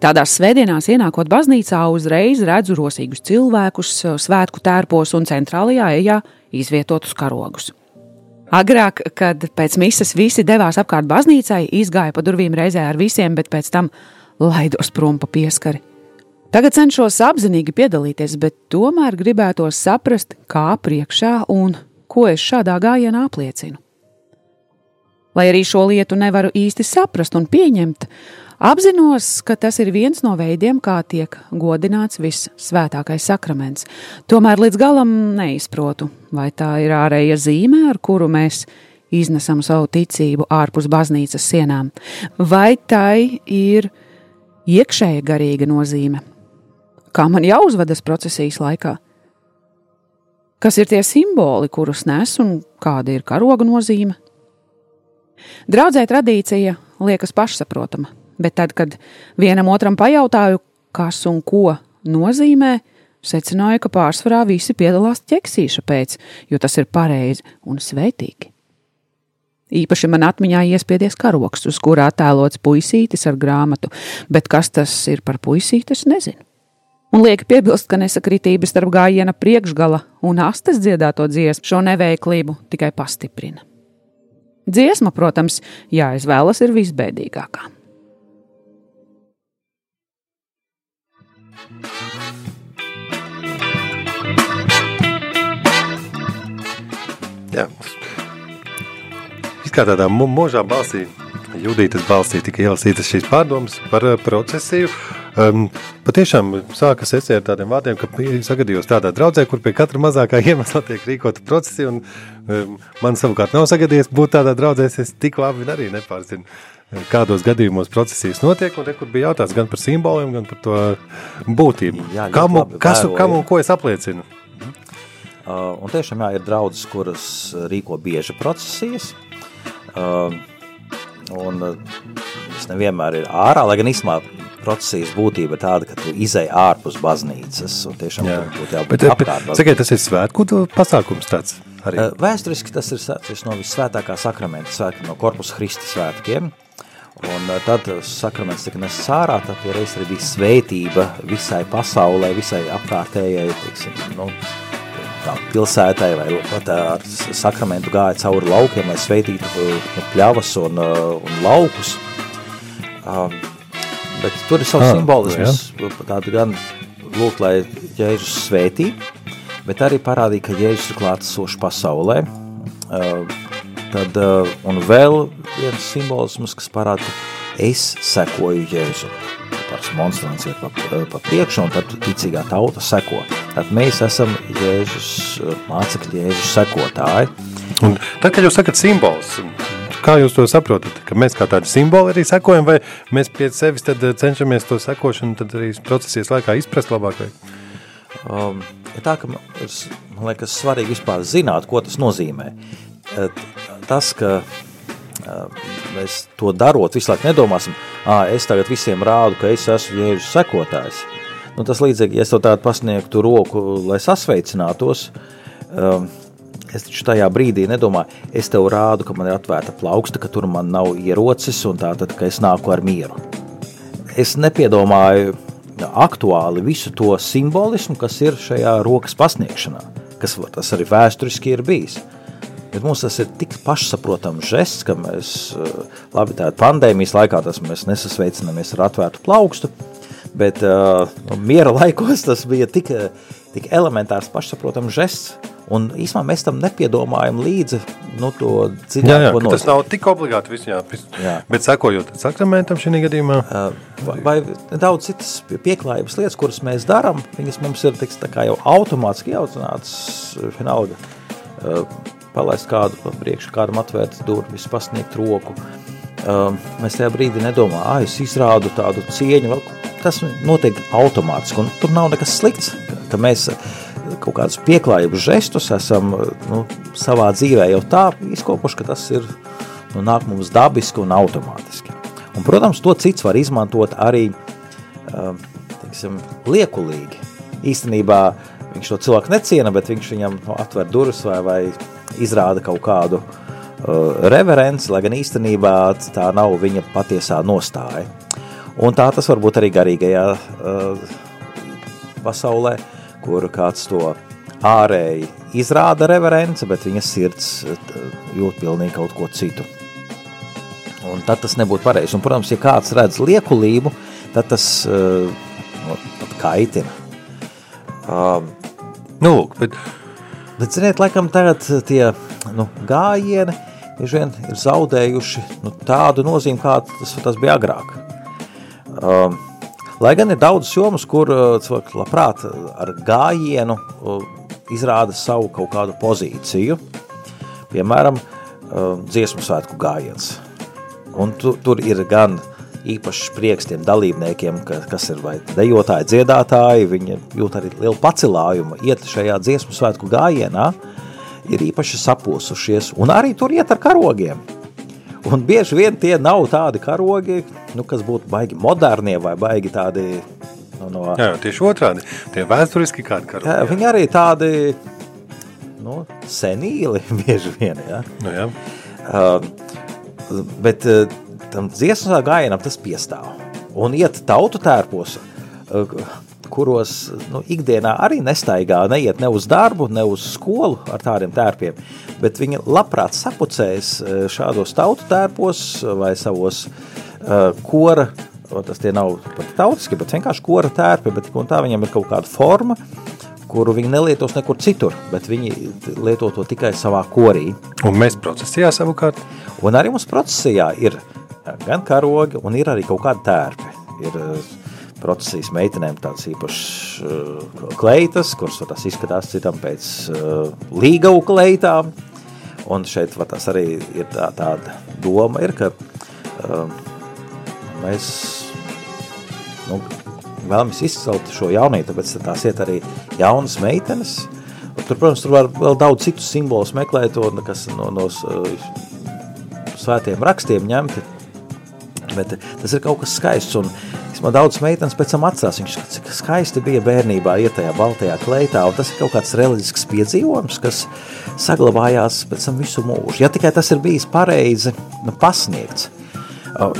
Tādās svētdienās ienākot baznīcā, uzreiz redzu rosīgus cilvēkus, svētku tērpos un centrālajā ejā izvietotus karogus. Agrāk, kad pēc misijas visi devās apkārt baznīcai, izgāja pa durvīm reizē ar visiem, bet pēc tam laidos prom pa pieskari. Tagad cenšos apzinīgi piedalīties, bet tomēr gribētos saprast, kā priekšā un ko es šādā gājienā apliecinu. Lai arī šo lietu nevaru īsti saprast un pieņemt, apzinos, ka tas ir viens no veidiem, kā tiek godināts vissvētākais sakraments. Tomēr līdz galam neizprotu, vai tā ir ārēja zīme, ar kuru mēs iznesam savu ticību ārpus baznīcas sienām, vai tai ir iekšēja garīga nozīme. Kā man jāuzvedas procesijas laikā? Kas ir tie simboli, kurus nes un kāda ir karoga nozīme? Draudzē tradīcija liekas pašsaprotama, bet tad, kad vienam otram pajautāju, kas un ko nozīmē, secināju, ka pārsvarā visi piedalās ķeksīša pēc, jo tas ir pareizi un svētīgi. Īpaši man atmiņā iespiedies karoks, uz kurā attēlots puisītis ar grāmatu, bet kas tas ir par puisīti, es nezinu. Un liek piebilst, ka nesakritības starp gājiena priekšgala un astes dziedāto dziesmu šo neveiklību tikai pastiprina. Dziesma, protams, jāizvēlas ir visbēdīgākā. Jā. Kā tādā možā balsī, Judītas balsī tika ielasītas šīs pārdomas par eh, procesiju. Um, patiešām sākas esē ar tādiem vārdiem, ka sagadījos tādā draudzē, kur pie katra mazākā iemesla tiek rīkota procesija, un um, man savukārt nav sagadījies būt tādā draudzē, es tik labi arī nepārzinu, kādos gadījumos procesijas notiek, un te, kur bija jautājums gan par simboliem, gan par to būtību. Jā, kam, labi kas, vēroji. kam un ko es apliecinu? Uh, un tiešām jā, ir draudzes, kuras uh, rīko bieži procesijas. Uh, un uh, tas nevienmēr ir ārā, lai gan īstenībā procesijas būtība ir tāda, ka tu izej ārpus baznīcas un tiešām Jā. būtu jābūt Bet, bet apkārt baznīcai. sakiet, tas ir svētku pasākums tāds arī. Uh, Vēsturiski tas ir sācies no visvētākā sakramenta svētkiem, no Korpus Christi svētkiem. Un uh, tad sakraments tika nesis ārā, tad tie reiz arī bija svētība visai pasaulē, visai apkārtējai, teiksim, nu, tā pilsētai vai pat ar sakramentu gāja cauri laukiem, lai sveitītu pļavas un, un laukus. Um, bet tur ir savs Ah, simbolisms, tāda gan lūk, lai Jēzus svētī, bet arī parādīja, ka Jēzus ir klātesošs pasaulē. Uh, tad, uh, un vēl viens simbolisms, kas parāda, ka es sekoju Jēzu. Tās monstrāns iet pa, pa priekšu, un tad ticīgā tauta seko. Tad mēs esam Jēzus mācekļi, Jēzus sekotāji. Un tad, kad jūs sakat simbols, kā jūs to saprotat? Ka mēs kā tādi simboli arī sekojam, vai mēs pie sevis eh, cenšamies to sekošanu arī procesijas laikā izprast labāk? Vai? Um, tā, ka man man liekas svarīgi vispār zināt, ko tas nozīmē. Eh, Tas, ka uh, mēs to darot, visu laiku nedomāsim, ah, es tagad visiem rādu, ka es esmu Jēzus sekotājs. Nu, tas līdzīgi, ja es tev tādu pasniegtu roku, lai sasveicinātos, um, es taču tajā brīdī nedomāju, es tev rādu, ka man ir atvērta plauksta, ka tur man nav ierocis un tātad, ka es nāku ar mieru. Es nepiedomāju aktuāli visu to simbolismu, kas ir šajā rokas pasniegšanā, kas tas arī vēsturiski ir bijis. Bet mums tas ir tik pašsaprotams žests, ka mēs, uh, labi, tāda pandēmijas laikā tas mēs nesasveicinamies ar atvērtu plaukstu, bet uh, nu, miera laikos tas bija tik, tik elementārs pašsaprotams žests, Un īstenībā mēs tam nepiedomājam līdzi nu, to dziļāko nozīmi. tas nav tik obligāti viss, jā. vis- Jā. Bet sekojot sakramentam šī gadījumā, vai, vai daudz citas pie- pieklājības lietas, kuras mēs darām, viņas mums ir tiks, jau automātiski jaucināts, vienalga, uh, palaist kādu pa priekšu, kādam atvērt durvis, pasniegt roku. Mēs tajā brīdī nedomājam, ah, es izrādu tādu cieņu, vēl tas notiek automātiski, tur nav nekas slikts, ka, mēs kaut kādus pieklājības žestus esam nu, savā dzīvē jau tā izkopuši, ka tas ir nu, nāk mums dabiski un automātiski. Un, protams, to cits var izmantot arī uh, teiksim, liekulīgi. Īstenībā viņš to cilvēku neciena, bet viņš viņam nu, atver durvis vai, vai izrāda kaut kādu uh, reverenci, lai gan īstenībā tā nav viņa patiesā nostāja. Un tā tas var būt arī garīgajā uh, pasaulē, kur kāds to ārēji izrāda reverence, bet viņa sirds uh, jūt pilnīgi kaut ko citu. Un tad tas nebūtu pareizi. Un, protams, ja kāds redz liekulību, tad tas uh, nu, pat kaitina. Um, nu, lūk, bet Bet, ziniet, laikam tagad tie nu, gājieni vien ir zaudējuši nu, tādu nozīmi, kā tas, tas bija agrāk. Um, lai gan ir daudz jomas, kur uh, cilvēki labprāt ar gājienu uh, izrāda savu kaut kādu pozīciju, piemēram, uh, dziesmu svētku gājiens. Un tu, tur ir gan īpašs prieks tiem dalībniekiem, ka, kas ir vai dejotāji, dziedātāji, viņi jūt arī lielu pacilājumu, iet šajā dziesmu svētku gājienā, ir īpaši saposušies, un arī tur iet ar karogiem. Un bieži vien tie nav tādi karogi, nu, kas būtu baigi modernie vai baigi tādi nu, no... jā, tieši otrādi. Tie vēsturiski kādi karogi. Jā, viņi arī tādi nu, senīli bieži vien, jā. Nu, jā. Uh, bet uh, tam dziesmu gājienam tas piestāv. Un iet tautu tērpos, uh, kuros nu, ikdienā arī nestaigā, neiet ne uz darbu, ne uz skolu ar tādiem tērpiem, bet viņi labprāt sapucēs uh, šādos tautu tērpos vai savos uh, kora, tas tie nav pat tautiski, bet vienkārši kora tērpi, bet tā viņam ir kaut kāda forma, kuru viņi nelietos nekur citur, bet viņi lieto to tikai savā korī. Un mēs procesijā savukārt. Un arī mums procesijā ir gan karogi, un ir arī kaut kādi tērpi. Ir eh, procesijas meitenēm tāds īpašs uh, kleitas, kuras tas izskatās citam pēc uh, līgavu kleitām. Un šeit var tas arī ir tā, tāda doma, ir, ka uh, mēs nu, vēlamies izcelt šo jaunību, tāpēc tās iet arī jaunas meitenes. Un tur, protams, tur var vēl daudz citus simbolus meklēt, un, kas no, no uh, svētiem rakstiem ņemti. Bet tas ir kaut kas skaists, un man daudz meitenes pēc tam atcerās, viņš, cik skaisti bija bērnībā iet tajā baltajā kleitā, tas ir kaut kāds reliģisks piedzīvojums, kas saglabājās pēc tam visu mūžu. Ja tikai tas ir bijis pareizi nu, pasniegts,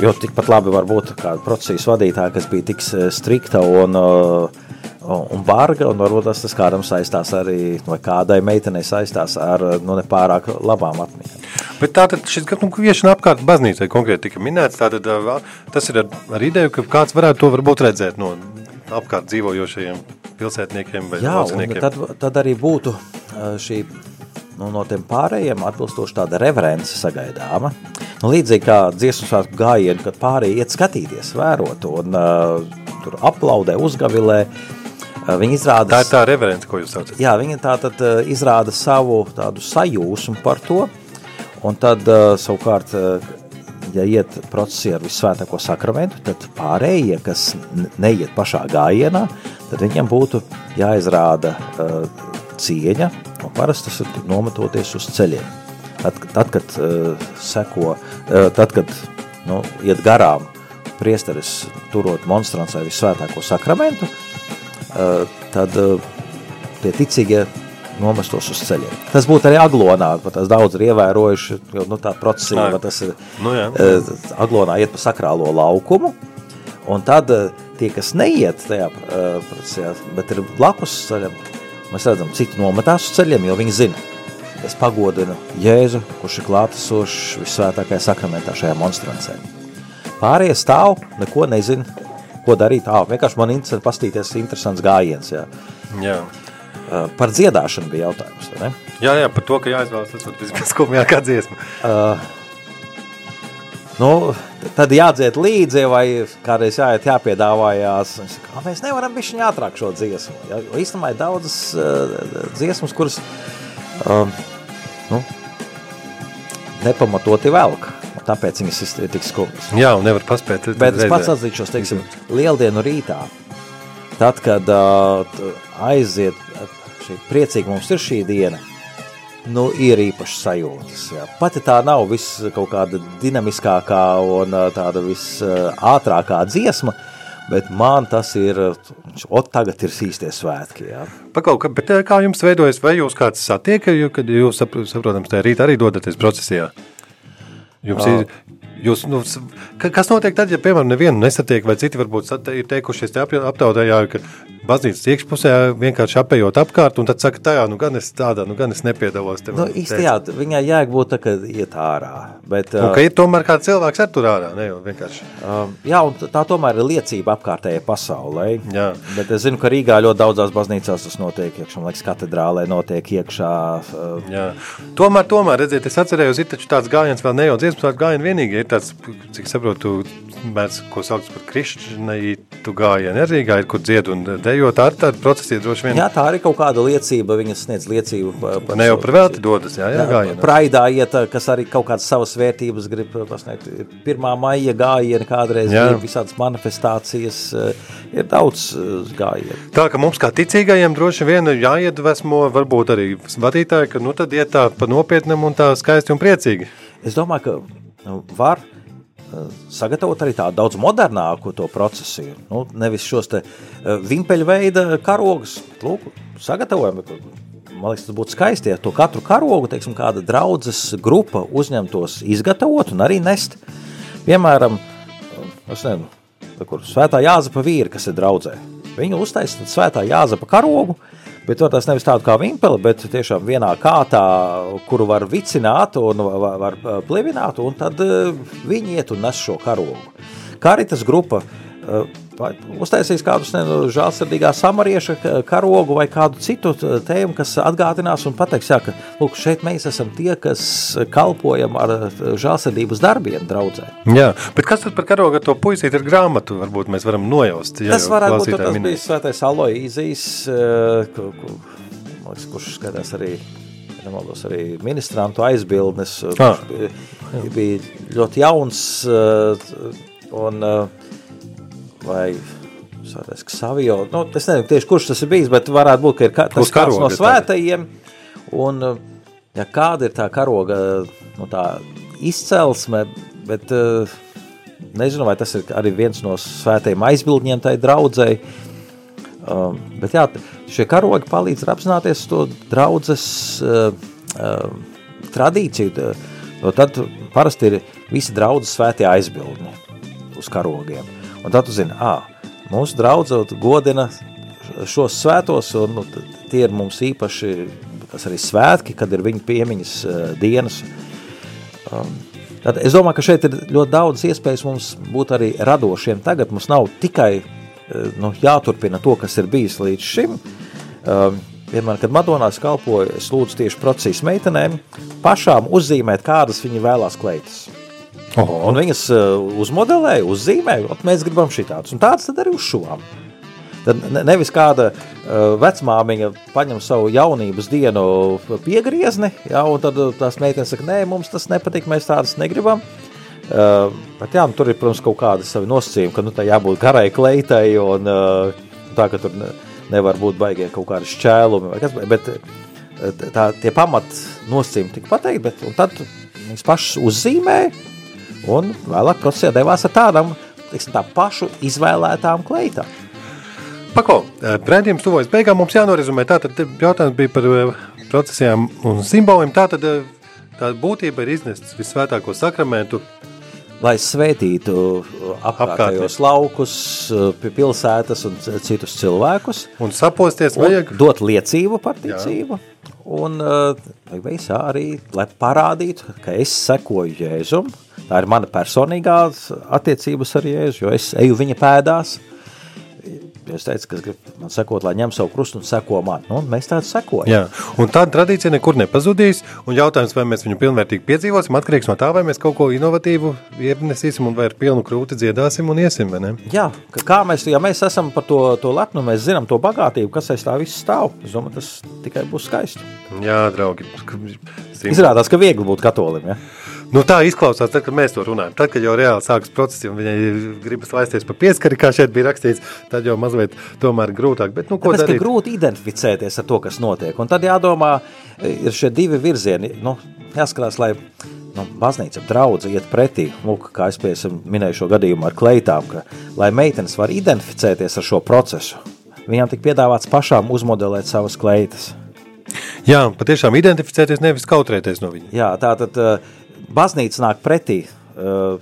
jo tikpat labi var būt kāda procesijas vadītāja, kas bija tik strikta un, un barga, un varbūt tas, tas kādam saistās arī, vai kādai meitenei saistās ar nu, nepārāk labām atmiņām. Bet tātad šis nu, kviešana apkārt baznīcai konkrēti tika minēts, tātad tas ir ar, ar ideju, ka kāds varētu to varbūt redzēt no apkārt dzīvojošajiem pilsētniekiem vai Jā, tad, tad arī būtu šī nu, no tiem pārējiem atbilstoši tāda reverence sagaidāma. Nu, līdzīgi kā dziesmu svētku gājienu, kad pārējie iet skatīties, vērot un uh, tur aplaudē, uzgavilē, uh, viņi izrāda... Tā ir tā reverence, ko jūs saucat. Jā, viņi tā tad uh, izrāda savu tādu sajūsmu par to, un tad uh, savukārt, uh, ja iet procesī ar visvētāko sakramentu, tad pārējie, kas neiet pašā gājienā, tad viņiem būtu jāizrāda uh, cieņa, un parasti tas ir nometoties uz ceļiem. Tad, tad kad uh, seko, uh, tad, kad nu, iet garām priesteris turot monstrants vai visvētāko sakramentu, uh, tad uh, tie ticīgie nomestos uz ceļiem. Tas būtu arī aglonā, tas daudz ir ievērojuši, jo nu, tā procesija, Nā. tas ir Nu, jā. uh, aglonā iet pa sakrālo laukumu, un tad uh, tie, kas neiet tajā uh, procesijā, bet ir blakus ceļam, mēs redzam, citi nometās uz ceļiem, jo viņi zina, es pagodinu Jēzu, kurš ir klātesošs visvētākajā sakramentā šajā monstrancē. Pārējie stāv, neko nezin, ko darīt. Ā, vienkārši man interesanti pastīties interesants gājiens. Jā. Jā. Uh, par dziedāšanu bija jautājums, ne? Jā, jā, par to, ka jāizvēlas tas var vispārskumjākā dziesma. Uh, nu, tad jādzied līdzi, vai kādreiz jāiet jāpiedāvājās. "Ā, Mēs nevaram bišķiņ ātrāk šo dziesmu. Ja, jo īstenībā ir daudzas uh, dziesmas, kuras um, nu, nepamatoti velk. Tāpēc viņas ir tik skumjas. Jā, un nevar paspēt. Bet es pats atzīšos, teiksim, lieldienu rītā, tad, kad uh, aiziet, šī priecīgi mums ir šī diena, nu, ir īpašas sajūtas. Jā. Pat ja tā nav viss kaut kāda dinamiskākā un tāda visātrākā dziesma, bet man tas ir, ot tagad ir īstie svētki, jā. Paklau, ka, bet kā jums veidojas, vai jūs kāds satiek, kad jūs, sapr- saprotams, tajā rītā arī dodaties procesijā? Jums ir, jūs, nu, kas notiek tad, ja, piemēram, nevienu nesatiek, vai citi varbūt ir teikušies te ap- aptaudējā, ka baznīcas iekšpusē vienkārši apējot apkārt, un tad saka, tajā, nu gan es tādā, nu gan es nepiedalos. Tev, Nu, īsti jā, viņai jēg būt tā, ka iet ārā, bet... Un uh, ka ir tomēr kāds cilvēks ar tur ārā, ne jau vienkārši. Um, jā, un tā tomēr ir liecība apkārtējai pasaulē. Jā. Bet es zinu, ka Rīgā ļoti daudzās baznīcās tas notiek iekšā. Man liekas, katedrālē notiek iekšā. Uh, Jā. Tomēr, tomēr, redziet, es atcerējos, ir taču tāds gājiens, vēl ne jau dziesmu svētku gājienu vienīgi, ir tāds, cik saprotu, mēdz, ko sauc par krišķinaitu gājienu, arī Rīgā ir, kur dzied un dejo, tā ir tāda procesija droši vien. jā, tā arī kaut kāda liecība. Viņas sniedz liecību pa- par Ne jau par velti dodas, jā, jā, gājienā. Praidā iet, kas arī kaut kādas savas vērtības grib pasniegt. Pirmā maija gājieni kādreiz Jā. bija visādas manifestācijas. uh, Ir daudz uh, gājienu. Tā ka mums kā ticīgajiem droši vien jāiedvesmo, varbūt arī vadītāji, ka nu tad iet tā pa nopietnam un tā skaisti un priecīgi. Es domāju, ka var uh, sagatavot arī tādu daudz modernāku to procesu. Nu, nevis šos te uh, vimpeļu veida karogus. Lūk, sagatavojam. Man liekas, tas būtu skaisti, ja to katru karogu, teiksim, kāda draudzes grupa uzņemtos izgatavot un arī nest. Piemēram, uh, es nezinu, kur svētā Jāzepa vīri, kas ir draudzē. Viņu uztaisa tad svētā Jāzepa karogu, Bet tas nevis tādu kā vimpeli, bet tiešām vienā kārtā, kuru var vicināt un var, var plīvināt, un tad eh, viņi iet un nes šo karogu. Karitas grupa eh, vai uztaisīs kādus nezinu, žēlsirdīgā samarieša ka- karogu vai kādu citu t- tēmu, kas atgādinās un pateiks, jā, ka lūk, šeit mēs esam tie, kas kalpojam ar eh, žēlsirdības darbiem draudzē. Jā, bet kas tad par karogu ar to puisīti ir grāmatu? Varbūt mēs varam nojaust. ja Tas varētu būt tas bija svētais Aloīzijas, eh, ku- ku- man liekas, kurš skatās arī, nemaldos, arī ministrantu aizbildnes, eh, Ah. kurš bija, bija ļoti jauns eh, un eh, vai Ksavio, nu, es nezinu tieši, kurš tas ir bijis, bet varētu būt, ka ir ka, tas karoga no svētajiem, un eh, ja kāda ir tā karoga, nu, tā izcelsme, bet uh, nezinu, vai tas ir arī viens no svētajiem aizbildņiem tai draudzēji. Um, bet jā, šie karogi palīdz apzināties to draudzes uh, uh, tradīciju. Jo tad parasti ir visi draudzes svētie aizbildņi uz karogiem. Un tad tu zini, ā, mūsu draudzot godina šos svētos, un nu, tie ir mums īpaši, kas arī svētki, kad ir viņa piemiņas uh, dienas. Um, tad es domāju, ka šeit ir ļoti daudz iespējas mums būt arī radošiem. Tagad mums nav tikai uh, nu, jāturpina to, kas ir bijis līdz šim. Um, Vienmēr, kad Madonās kalpoju, es lūdzu tieši procesijas meitenēm pašām uzzīmēt, kādas viņi vēlās kleitas. Oho. Un viņas uh, uzmodelēja, uzzīmēja, un mēs gribam šī tādas. Un tādas arī uzšuvām. Tad ne- nevis kāda uh, vecmāmiņa paņem savu jaunības dienu piegriezni, ja, un tad uh, tās meitenes saka, nē, mums tas nepatīk, mēs tādas negribam. Uh, bet jā, nu, tur ir, protams, kaut kādi savi nosacījumi, ka nu, tā jābūt garai kleitai un uh, tā, ka tur ne, nevar būt baigie kaut kādi šķēlumi vai kas, bet tā, tie pamat nosacījumi tika pateikti, bet un tad viņas pašas uzzīmēja un vēlāk procesā devās ar tādām, teiksim, tā pašu izvēlētām kleitām. Pako, eh, redzējums tuvojas beigām. Mums jānorizumē. Tātad jautājums bija par eh, procesijām un simboliem. Tātad eh, tā būtība ir iznest visvētāko sakramentu. lai svētītu apkārtējos laukus, pilsētas un citus cilvēkus, Un saposties un vajag. dot liecību par ticību, un beigās arī, lai parādītu, ka es sekoju Jēzum, tā ir mana personīgā attiecības ar Jēzu, jo es eju viņa pēdās, Es teicu, ka grib man sekot, lai ņem savu krustu un seko man. Nu, mēs tādu sekojam. Jā, un tāda tradīcija nekur nepazudīs. Un jautājums, vai mēs viņu pilnvērtīgi piedzīvosim, atkarīgs no tā, vai mēs kaut ko inovatīvu ienesīsim un vai ar pilnu krūti dziedāsim un iesim. Jā, kā mēs, ja mēs esam par to, to lepnu, mēs zinām to bagātību, kas aiz tā viss stāv. Es domāju, tas tikai būs skaisti. Jā, draugi. Izrādās, ka viegli būt katolim. Ja? Nu, tā izklausās, tad, kad mēs to runājam. Tad, kad jau reāli sākas process, un viņai gribas laisties pa pieskari, kā šeit bija rakstīts, tad jau mazliet tomēr grūtāk. Bet, nu, Tāpēc, darīt? grūti identificēties ar to, kas notiek. Un tad jādomā, ir šie divi virzieni. Nu, jāskatās, lai nu, baznīca draudze iet pretī. Lūk, kā es piesam, minēju šo gadījumu ar kleitām, ka, lai meitenes var identificēties ar šo procesu, viņām tik piedāvāts pašām uzmodelēt savas kleitas. Jā, patiešām identificēties, nevis kautrēties no viņa. Jā, tā tad baznīca nāk pretī uh,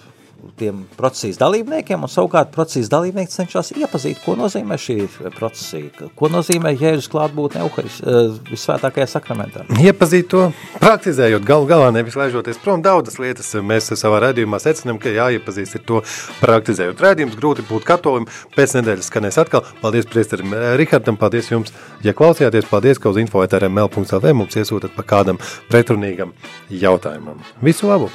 tiem procesijas dalībniekiem, un savukārt procesijas dalībnieki cenšas iepazīt, ko nozīmē šī procesija, ko nozīmē Jēzus klātbūtne uh, visvētākajā sakramentā. Iepazīt to, praktizējot galu galā, nevis laižoties prom daudzas lietas. Mēs savā redzījumā secinām, ka jāiepazīst ar to praktizējot. Redzījums grūti būt katolim, pēc nedēļas skanēs atkal. Paldies priesterim Rihardam, paldies jums, ja klausījāties, paldies, ka uz info.rml.lv mums iesūtat pa kādam pretrunīgam jautājumam. Visu labu!